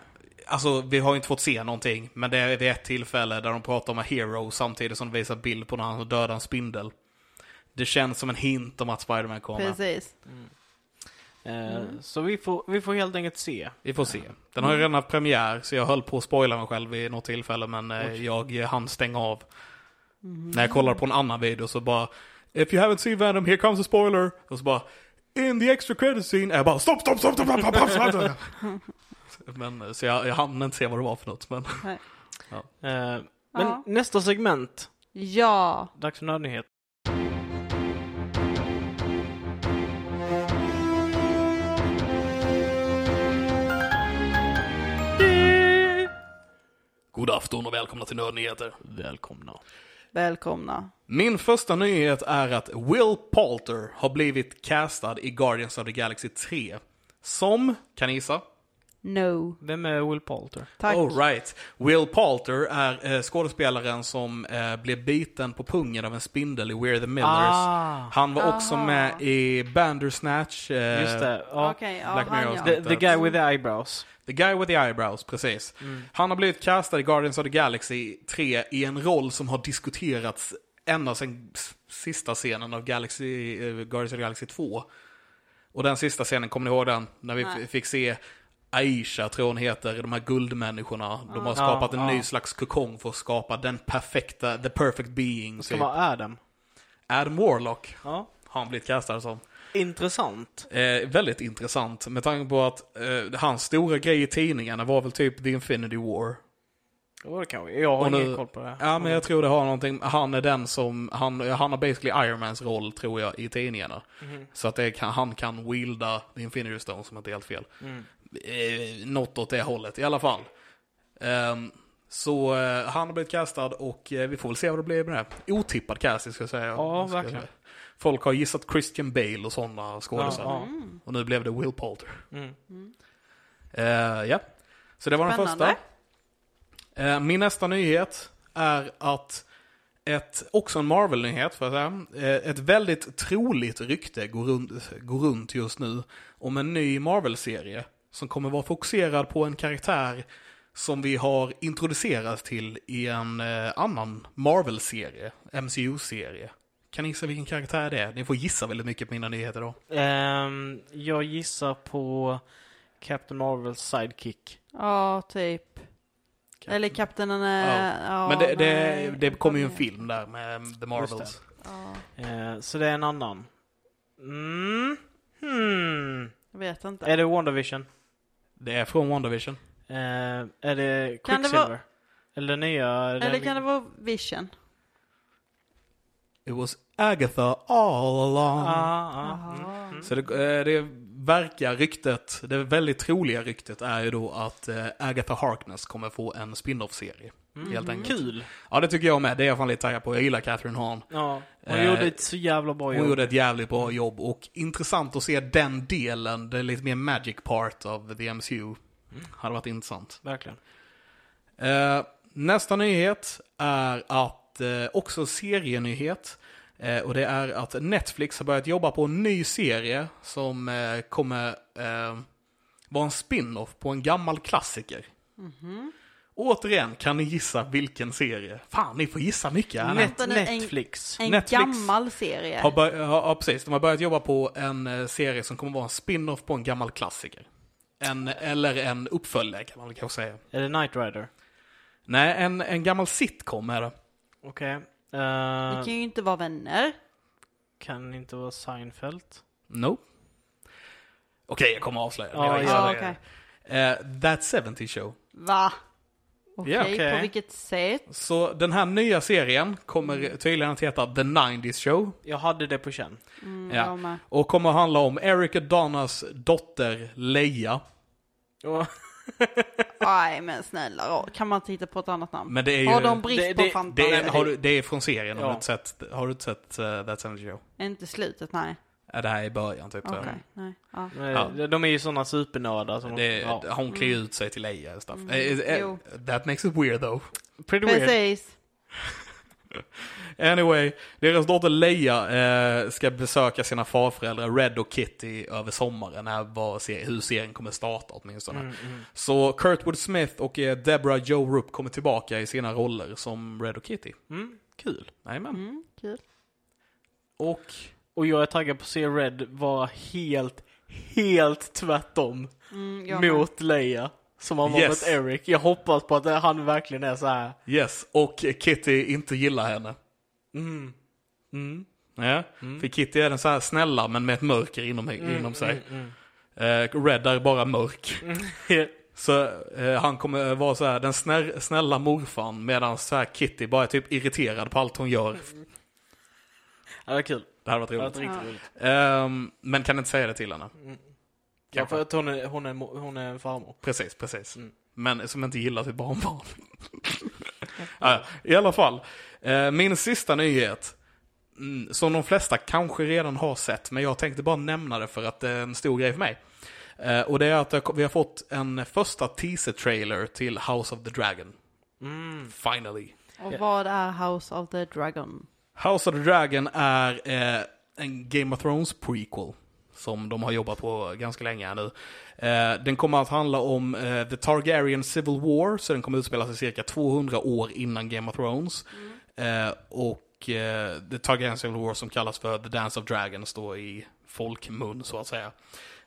Alltså, vi har ju inte fått se någonting, men det är vid ett tillfälle där de pratar om en hero samtidigt som de visar bild på när han dödar en spindel. Det känns som en hint om att Spiderman kommer. Precis. Eh, Mm. Så vi får, vi får helt enkelt se. Vi får se. Den har ju redan haft premiär, så jag höll på att spoila mig själv vid något tillfälle, men eh, Oj. jag hann stänga av. Mm. När jag kollade på en annan video så bara If you haven't seen Venom, here comes a spoiler. Och så bara In the extra credit scene, jag bara stopp, stopp, stopp, stopp, stopp, stopp, stopp, stopp. Men, så jag, jag hann inte se vad det var för något, men Eh, men Ja. nästa segment. Ja. Dags för nördnyhet. God afton och välkomna till Nördnyheter. Välkomna. Välkomna. Min första nyhet är att Will Poulter har blivit castad i Guardians of the Galaxy 3. Som, kan ni gissa? No. Vem är Will Poulter? Tack. Oh right. Will Poulter är eh, skådespelaren som eh, blev biten på pungen av en spindel i We're the Millers. Ah, Han var också Aha. med i Bandersnatch. Eh, just det. Ja. Okej, ja, Black han Mirror. ja. The, the guy with the eyebrows. The guy with the eyebrows, precis. Mm. Han har blivit castad i Guardians of the Galaxy 3 i en roll som har diskuterats ända sedan sista scenen av Galaxy, eh, Guardians of the Galaxy 2. Och den sista scenen, kommer ni ihåg den? När vi Nej. fick se Aisha, tror hon heter, de här guldmänniskorna. De har Ja, skapat en ja. ny slags kokong för att skapa den perfekta, the perfect being. Ska typ. vara Adam. Adam Warlock Ja. har han blivit castad som. Intressant. Eh, väldigt intressant med tanke på att eh, hans stora grej i tidningarna var väl typ The Infinity War. Jo, det kan vi. Jag har nu- ingen koll på det. Ja, men jag tror det har någonting. Han är den som, han, han har basically Iron Mans roll tror jag i tidningarna. Mhm. Så att det kan, han kan wielda The Infinity Stone som inte är helt fel. Mm. Eh, något åt det hållet i alla fall. Ehm, så eh, han har blivit castad och eh, vi får väl se vad det blir med det. Otippad casting ska jag säga. Ja, Ska verkligen. säga. Folk har gissat Christian Bale och sådana skådisar. Ja, Mm. Och nu blev det Will Poulter. Mm. Eh, ja, så det var den Spännande. första. Eh, min nästa nyhet är att ett, också en Marvel-nyhet för att säga, eh, ett väldigt troligt rykte går runt, går runt just nu om en ny Marvel-serie som kommer vara fokuserad på en karaktär som vi har introducerats till i en eh, annan Marvel-serie, MCU-serie. Kan ni gissa vilken karaktär det är? Ni får gissa väldigt mycket på mina nyheter då. Ehm, jag gissar på Captain Marvels sidekick. Ja, typ. Eller kaptenen är... Ja. Men det, det, det kommer ju en film där med The Marvels. Ja, Eh, så det är en annan. Mm. Hmm. jag vet inte. Är det WandaVision? Det är från WandaVision. Eh, är det Kan det Quicksilver? vara- Eller nya? Eller kan det vara Vision? It was Agatha all along. Ah, ah, mm. Jaha. Så det, eh, det verkar ryktet, det väldigt troliga ryktet är ju då att eh, Agatha Harkness kommer få en spin-off-serie. Mm. Helt enkelt. Kul! Ja, det tycker jag med. Det är jag fan lite taggad på. Jag gillar Catherine Hahn. Ja, hon Eh, gjorde ett så jävla bra Hon jobb. gjorde ett jävligt bra jobb och intressant att se den delen, det lite mer magic part av the MCU. Mm. Hade varit intressant. Verkligen. Eh, nästa nyhet är att, eh, också serienyhet. Eh, och det är att Netflix har börjat jobba på en ny serie som eh, kommer eh, vara en spin-off på en gammal klassiker. Mhm. Återigen, kan ni gissa vilken serie? Fan, ni får gissa mycket. här. Net, nu, en- Netflix. En Netflix gammal serie. Har bör- ja, precis. De har börjat jobba på en eh, serie som kommer vara en spin-off på en gammal klassiker. En, eller en uppföljare kan man väl kanske säga. Är det Knight Rider? Nej, en, en gammal sitcom är det. Okej. Eh, Det kan ju inte vara vänner. kan inte vara Seinfeld? No. Okej, jag kommer att avslöja. Ja, Jag ja, okej. det. Eh, That 70 Show. Va? Okej, Ja, okej. på vilket sätt? Så den här nya serien kommer tydligen att heta The 90s Show. Jag hade det på känn. Mm, Ja. Och kommer att handla om Eric Donnas dotter Leia. Och- Nej men snälla kan man inte hitta på ett annat namn? Men det är ju... Har de brist det- på det- fantasi? det, är, har du, det är från serien, har Ja. du inte sett, har du inte sett uh, That 70 Show? Inte slutet, nej. Ja, det här är i början typ. Jag. nej. Ja. Ja. De är ju sådana supernördar. Som Det, ja. Hon klär ut sig till Leia och stuff. Mm, Eh, eh, jo. that makes it weird though. Pretty weird. Precis. Anyway, deras dotter Leia eh, ska besöka sina farföräldrar Red och Kitty över sommaren. Här var, se- hur serien kommer starta åtminstone. Mm, mm. Så Kurtwood Smith och eh, Deborah Joe Rupp kommer tillbaka i sina roller som Red och Kitty. Mm, kul. Jajamän. Mm, kul. Och Och jag är taggad på att se Red vara helt, helt tvärtom Mm, mot Leia. Som han var Yes. mot Eric. Jag hoppas på att han verkligen är så här. yes, och Kitty inte gillar henne. Mm. Mm. Ja, för Kitty är den så här snälla men med ett mörker inom, inom sig. Mm, Eh, Red är bara mörk. mm. Så eh, han kommer vara så här den snär, snälla morfan medan så här Kitty bara är typ irriterad på allt hon gör. ja, det var kul. Det hade varit Det var roligt. riktigt roligt. Ehm, men kan inte säga det till henne. Ja, för att hon är, hon är, hon är en farmor. Precis, precis. Mm. Men som inte gillar sitt barnbarn. ja, I alla fall. Eh, min sista nyhet. Mm, som de flesta kanske redan har sett, men jag tänkte bara nämna det för att det är en stor grej för mig. Eh, och det är att vi har fått en första teaser-trailer till House of the Dragon. Mm. Finally. Och vad är House of the Dragon? House of the Dragon är eh, en Game of Thrones prequel. Som de har jobbat på ganska länge nu. Eh, den kommer att handla om eh, The Targaryen Civil War, så den kommer att utspela sig cirka 200 år innan Game of Thrones. Eh, och eh, The Targaryen Civil War som kallas för The Dance of Dragons då i folkmun så att säga.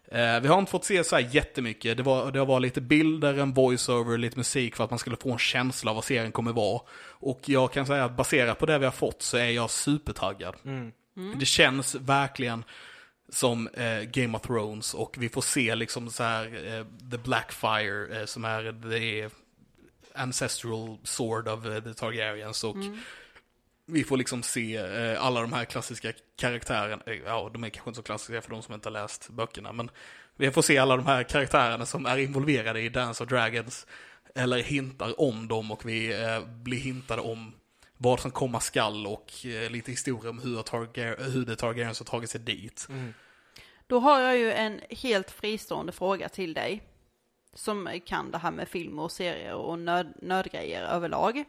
Eh, vi har inte fått se så här jättemycket. Det, var, det var lite bilder, en voiceover, lite musik för att man skulle få en känsla av vad serien kommer vara. Och jag kan säga att baserat på det vi har fått så är jag supertaggad. Mm. Det känns verkligen som eh, Game of Thrones och vi får se liksom så här eh, The Blackfire eh, som är the ancestral sword of eh, the Targaryens och vi får liksom se eh, alla de här klassiska karaktärerna, eh, ja de är kanske inte så klassiska för de som inte har läst böckerna men vi får se alla de här karaktärerna som är involverade i Dance of Dragons eller hintar om dem och vi eh, blir hintade om vad som komma skall och eh, lite historia om hur, Targar- hur det Targaryens har tagit sig dit. Mm. Då har jag ju en helt fristående fråga till dig. Som kan det här med film och serier och nöd, nödgrejer överlag.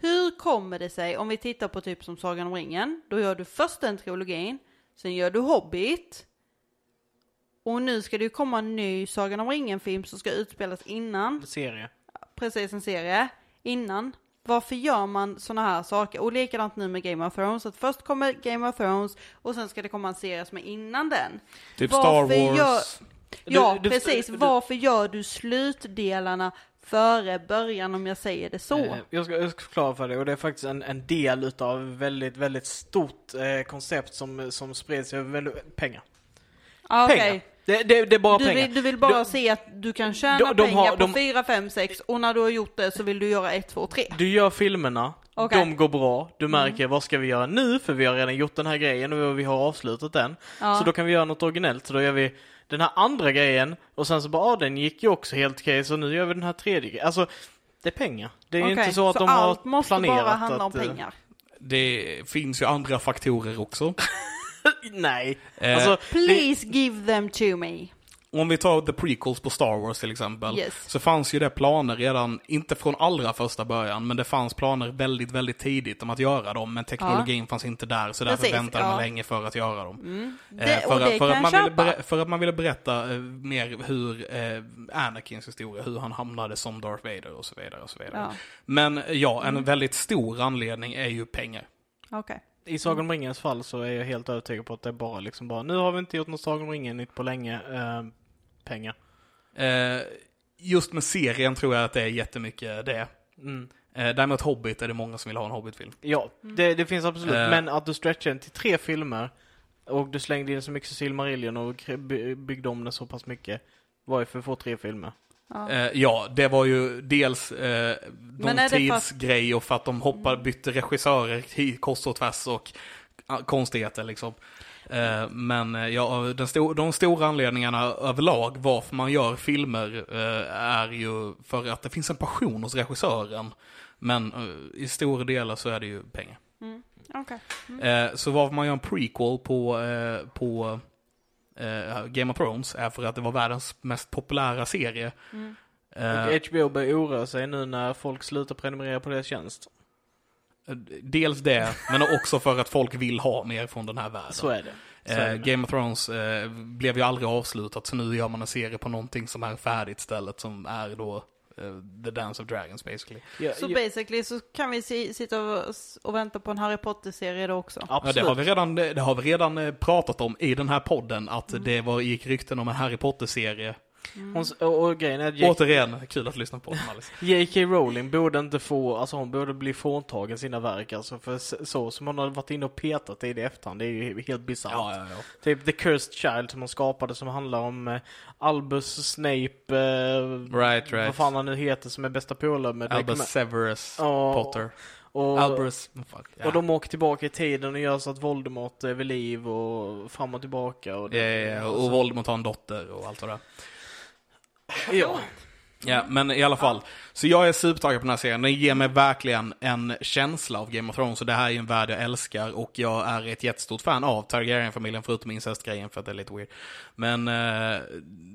Hur kommer det sig, om vi tittar på typ som Sagan om ringen, då gör du först den trilogin, sen gör du Hobbit. Och nu ska det ju komma en ny Sagan om ringen-film som ska utspelas innan, Serie. precis en serie, innan. Varför gör man sådana här saker? Och likadant nu med Game of Thrones, att först kommer Game of Thrones och sen ska det komma en serie som är innan den. Typ Varför Star Wars. gör- Ja, Du- du- precis. du- Varför gör du slutdelarna före början om jag säger det så? Eh, Jag ska, jag ska förklara för dig och det är faktiskt en, en del utav väldigt, väldigt stort eh, koncept som, som spreds över väldigt, pengar. Ah. Pengar. Det, det, det är bara Du pengar. vill, du vill bara De- se att du kan tjäna de- de pengar har- på de- 4, 5, 6 och när du har gjort det så vill du göra 1, 2, 3. Du gör filmerna, Okej. de går bra, du märker vad ska vi göra nu för vi har redan gjort den här grejen och vi har avslutat den. Ja. Så då kan vi göra något originellt, så då gör vi den här andra grejen och sen så bara, ah, den gick ju också helt okej så nu gör vi den här tredje grejen. Alltså, det är pengar. Det är Okej, inte så att de allt har måste planerat bara handla om att, eh, pengar. Det finns ju andra faktorer också. Nej. Eh, Alltså, Please give them to me. Om vi tar the prequels på Star Wars till exempel. Yes. Så fanns ju det planer redan, inte från allra första början, men det fanns planer väldigt, väldigt tidigt om att göra dem. Men teknologin fanns inte där, så därför Precis, väntade man ja. länge för att göra dem. Mm. Eh, Det, för, att, för, man ville ber, för att man ville berätta eh, mer hur eh, Anakins historia, hur han hamnade som Darth Vader och så vidare. Och så vidare. Ja, Men ja, en Mm. väldigt stor anledning är ju pengar. okej. I Sagan om ringens fall så är jag helt övertygad på att det är bara liksom bara, nu har vi inte gjort något Sagan om ringen nytt på länge, eh, pengar. Eh, just med serien tror jag att det är jättemycket det. Mm. Eh, däremot Hobbit är det många som vill ha en Hobbit-film. Ja, det, det finns absolut, Eh. men att du stretchar den till tre filmer och du slängde in så mycket Silmarillion och byggde om den så pass mycket var ju för att få tre filmer. Ja. Eh, ja, det var ju dels eh, någon tidsgrej och för att de hoppade, bytte regissörer kors och tvärs och konstigheter liksom. Eh, men eh, ja, den sto- de stora anledningarna överlag varför man gör filmer eh, är ju för att det finns en passion hos regissören. Men eh, i stora delar så är det ju pengar. Mm. Okej. Eh, så varför man gör en prequel på, på Game of Thrones är för att det var världens mest populära serie. Mm. Och HBO börjar oroa sig nu när folk slutar prenumerera på deras tjänst. Dels det, men också för att folk vill ha mer från den här världen. Så är det. Så är Eh, det. Game of Thrones eh, blev ju aldrig avslutat, så nu gör man en serie på någonting som är färdigt istället, som är då eh, The Dance of Dragons basically. Ja, Så ja, basically så kan vi si, sitta och, och vänta på en Harry Potter-serie då också. Ja, absolut. det har vi redan, det, det har vi redan pratat om i den här podden, att Mm. det var, gick rykten om en Harry Potter-serie. Hon, s- och, och grejen är att J- Återigen, kul att lyssna på Alice. J.K. Rowling borde inte få, alltså hon borde bli fråntagen sina verk alltså för så som hon har varit inne och petat i det i efterhand, det är ju helt bisarrt. Ja, ja, ja. Typ The Cursed Child som hon skapade som handlar om eh, Albus Snape, eh, Right, right. vad fan han nu heter som är bästa polare med Albus Draco Severus Ja, Potter. och, Albus, fuck. Ja. och de åker tillbaka i tiden och gör så att Voldemort är vid liv och fram och tillbaka. Och, Ja, ja, ja, och Voldemort har en dotter och allt vad det är. Ja. Ja, men i alla fall. Så jag är supertaggad på den här serien. Den ger mig verkligen en känsla av Game of Thrones. Och det här är en värld jag älskar. Och jag är ett jättestort fan av Targaryen-familjen, förutom incestgrejen för att det är lite weird. Men eh,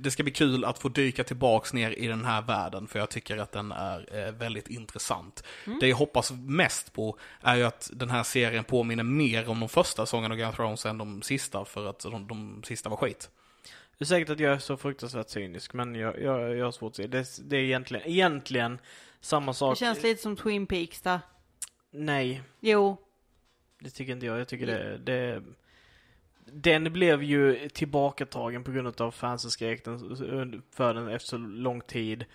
det ska bli kul att få dyka tillbaks ner i den här världen. För jag tycker att den är eh, väldigt intressant. Det jag hoppas mest på är ju att den här serien påminner mer om de första sångerna av Game of Thrones än de sista. För att de, de sista var skit. Det är säkert att jag är så fruktansvärt cynisk men jag, jag, jag har svårt att se. Det, det är egentligen, egentligen samma sak. Det känns lite som Twin Peaks där. Nej, Jo. det tycker inte jag. Jag tycker det, det den blev ju tillbakatagen på grund av fansen skrek den för den efter så lång tid.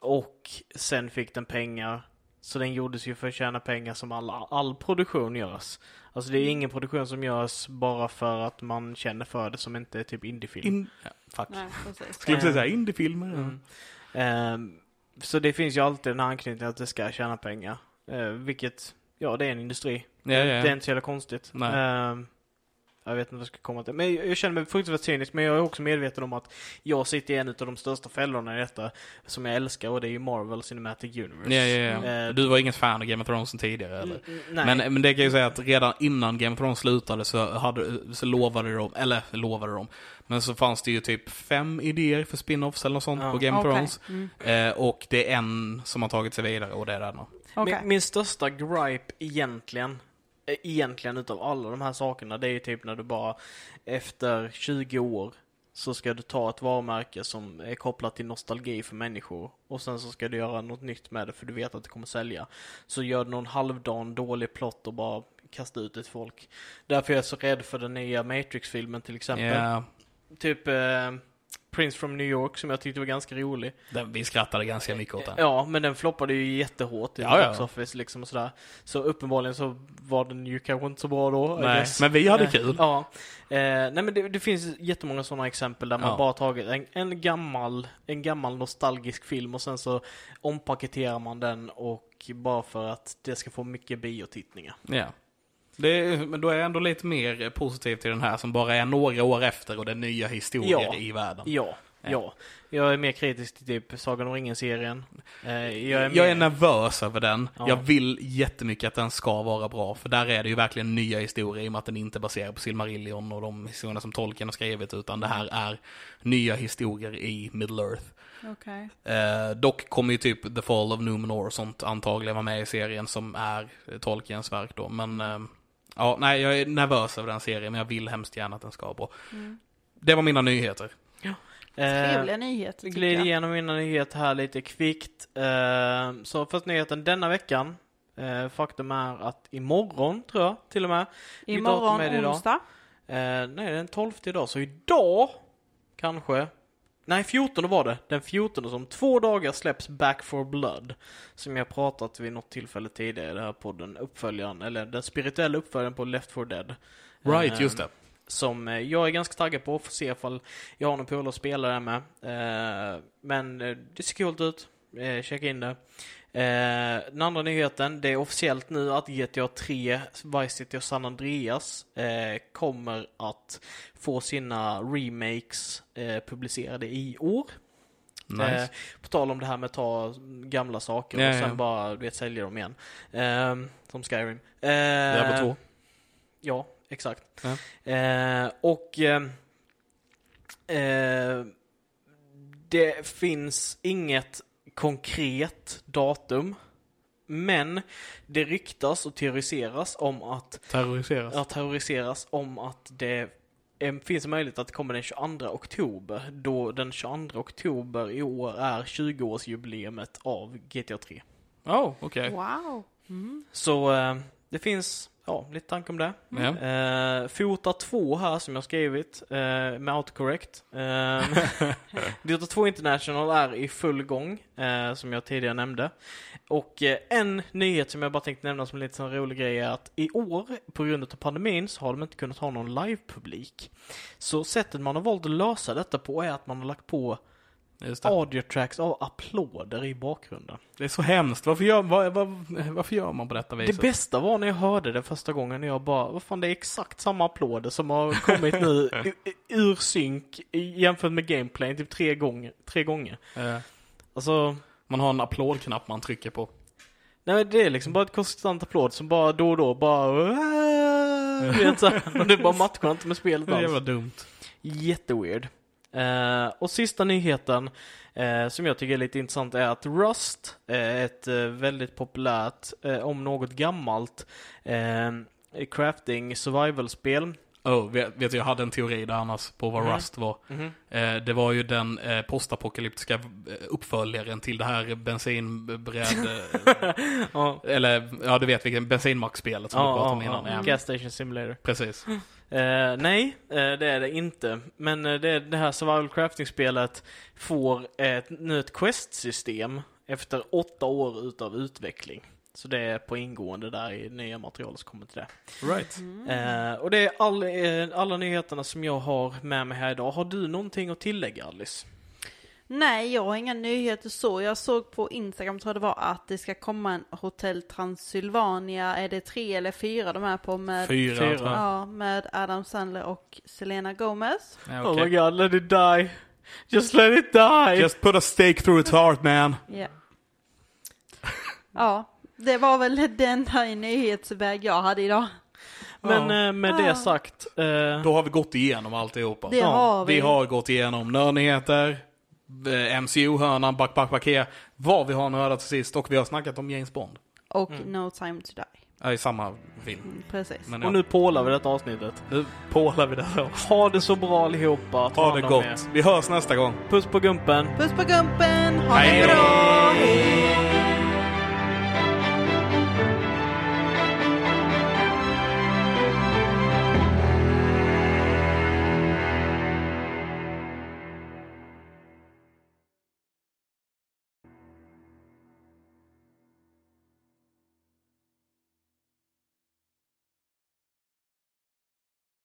Och sen fick den pengar. Så den gjordes ju för att tjäna pengar som all, all produktion görs. Alltså det är ingen produktion som görs bara för att man känner för det som inte är typ indiefilm. In, ja, fuck. Nej. Skulle precis säga indiefilmer. ja. Mm. Ehm, så det finns ju alltid den här anknytningen att det ska tjäna pengar. Uh, vilket, ja det är en industri. Ja, ja, Det är ja. inte så jävla konstigt. Nej. Jag vet inte vad jag ska komma till. Men jag, jag känner mig fruktansvärt cynisk, men jag är också medveten om att jag sitter i en av de största fällorna i detta, som jag älskar, och det är ju Marvel Cinematic Universe. Ja, ja, ja. Eh, Du var inget fan av Game of Thrones sen tidigare eller? Mm, Nej. Men, men det kan jag ju säga att redan innan Game of Thrones slutade så, hade, så lovade de, eller lovade de, men så fanns det ju typ fem idéer för spin-offs eller något sånt Ja. på Game of Okej. Thrones. Mm. Eh, och det är en som har tagit sig vidare och det är denna. Okej. min, min största gripe egentligen, egentligen utav alla de här sakerna, det är ju typ när du bara efter 20 år så ska du ta ett varumärke som är kopplat till nostalgi för människor och sen så ska du göra något nytt med det för du vet att det kommer sälja. Så gör du någon halvdan dålig plott och bara kasta ut till folk. Därför är jag så rädd för den nya Matrix-filmen till exempel. Ja, Typ eh, Prince from New York som jag tyckte var ganska rolig. den, vi skrattade ganska mycket åt den. Ja, men den floppade ju jättehårt i Ja, ja. box office liksom och sådär. Så uppenbarligen så var den ju kanske inte så bra då. Nej, men vi hade Eh, kul. Ja. Eh, nej men det, det finns jättemånga sådana exempel där man Ja. bara tagit en, en gammal, en gammal nostalgisk film och sen så ompaketerar man den och bara för att det ska få mycket biotittningar. Ja. Det är, men då är jag ändå lite mer positiv till den här som bara är några år efter och det är nya historier Ja. i världen. Ja. Ja. Jag är mer kritisk till typ Sagan om ringen-serien. Eh, jag är, Jag är mer- nervös över den. Ja. Jag vill jättemycket att den ska vara bra, för där är det ju verkligen nya historier i och med att den inte är baserad på Silmarillion och de historierna som Tolkien har skrivit, utan det här är nya historier i Middle Earth. Okej. Eh, dock kommer ju typ The Fall of Numenor och sånt antagligen vara med i serien som är eh, Tolkiens verk då, men eh, ja, nej, jag är nervös över den serien, men jag vill hemskt gärna att den ska vara bra. Mm. Det var mina nyheter. Eh, Trevliga nyheter tycker glider jag. igenom mina nyheter här lite kvickt. Eh, så först nyheten denna veckan. Eh, faktum är att imorgon, tror jag, till och med. Imorgon onsdag. Eh, nej, det är den 12 idag, så idag kanske. Nej, 14 var det. Den 14 som två dagar släpps Back for Blood. Som jag pratat vid något tillfälle tidigare i den här podden. Uppföljaren, eller den spirituella uppföljaren på Left 4 Dead. Right, Eh, just det. Som eh, jag är ganska taggad på, får se ifall jag har någon polare att spela det med. Eh, men det ser coolt ut. Eh, checka in det. Eh, den andra nyheten, det är officiellt nu att GTA 3, Vice City och San Andreas eh, kommer att få sina remakes eh, publicerade i år. Nice. Eh, på tal om det här med att ta gamla saker Ja, och sen ja. bara du vet, sälja dem igen. Eh, som Skyrim. Eh, Diablo 2. Ja, exakt. Ja. Eh, och eh, det finns inget konkret datum. Men det ryktas och teoriseras om att, Terroriseras. ja, terroriseras om att det finns en möjlighet att det kommer den 22 oktober. Då den 22 oktober i år är 20-årsjubileumet av GTA 3. Oh, okej. Wow. Mm. Så eh, det finns, ja, lite tanke om det. Ja. Eh, Fota 2 här som jag skrivit eh, med autocorrect. Eh, Dota 2 International är i full gång, eh, som jag tidigare nämnde. Och eh, en nyhet som jag bara tänkte nämna som en lite sån rolig grej är att i år, på grund av pandemin, så har de inte kunnat ha någon live-publik. Så sättet man har valt att lösa detta på är att man har lagt på Just det. audio tracks av applåder i bakgrunden. Det är så hemskt. Varför gör, var, var, varför gör man på detta viset? Det bästa var när jag hörde det första gången när jag bara, vad fan det är exakt samma applåder som har kommit nu ur synk jämfört med gameplay typ tre gånger. Tre gånger. Eh, Alltså, man har en applådknapp man trycker på. nej men det är liksom bara ett konstant applåd som bara då och då bara vet så här, och det bara matchar inte med spelet Det alls. jävla dumt. Jätteweird. Eh, och sista nyheten eh, som jag tycker är lite intressant är att Rust är ett eh, väldigt populärt, eh, om något gammalt, eh, crafting survival-spel. Oh, vet, vet du, jag hade en teori där annars på vad Mhm. Rust var. Eh, det var ju den eh, postapokalyptiska uppföljaren till det här bensinbräd... Ja, eller, ja du vet vilken bensinmackspelet som vi pratade om innan. Ja. Gas Station Simulator. Precis. Eh, nej, eh, det är det inte. Men eh, det, det här survival crafting-spelet får ett, nu ett quest-system efter åtta år utav utveckling. Så det är på ingående där i nya material som kommer till det. Right. Eh, och det är all, alla nyheterna som jag har med mig här idag. Har du någonting att tillägga Alice? Nej, jag har inga nyheter så. Jag såg på Instagram, tror jag det var, att det ska komma en Hotell Transylvania. Är det tre eller fyra de är på med? Fyra, Fyra. tror jag. Ja, med Adam Sandler och Selena Gomez. Ja, Oh okej. my god, let it die! Just let it die! Just put a stake through its heart man. Ja. ja, det var väl den här nyhetsväg jag hade idag. Men Ja. eh, med det sagt. eh, Då har vi gått igenom alltihopa. Det Ja, har vi. Vi har gått igenom nördnyheter, eh, MCU-hörnan, back, back, back, här, vad vi har nördat till sist och vi har snackat om James Bond. Och Mm. No time to die. Ja, i samma film. Mm, precis. Men Och ja, nu pålar vi detta avsnittet. nu pålar vi det här. Ha det så bra allihopa. Ta Ha det gott. Vi hörs nästa gång. Puss på gumpen. Puss på gumpen, ha Hej det bra! Hej!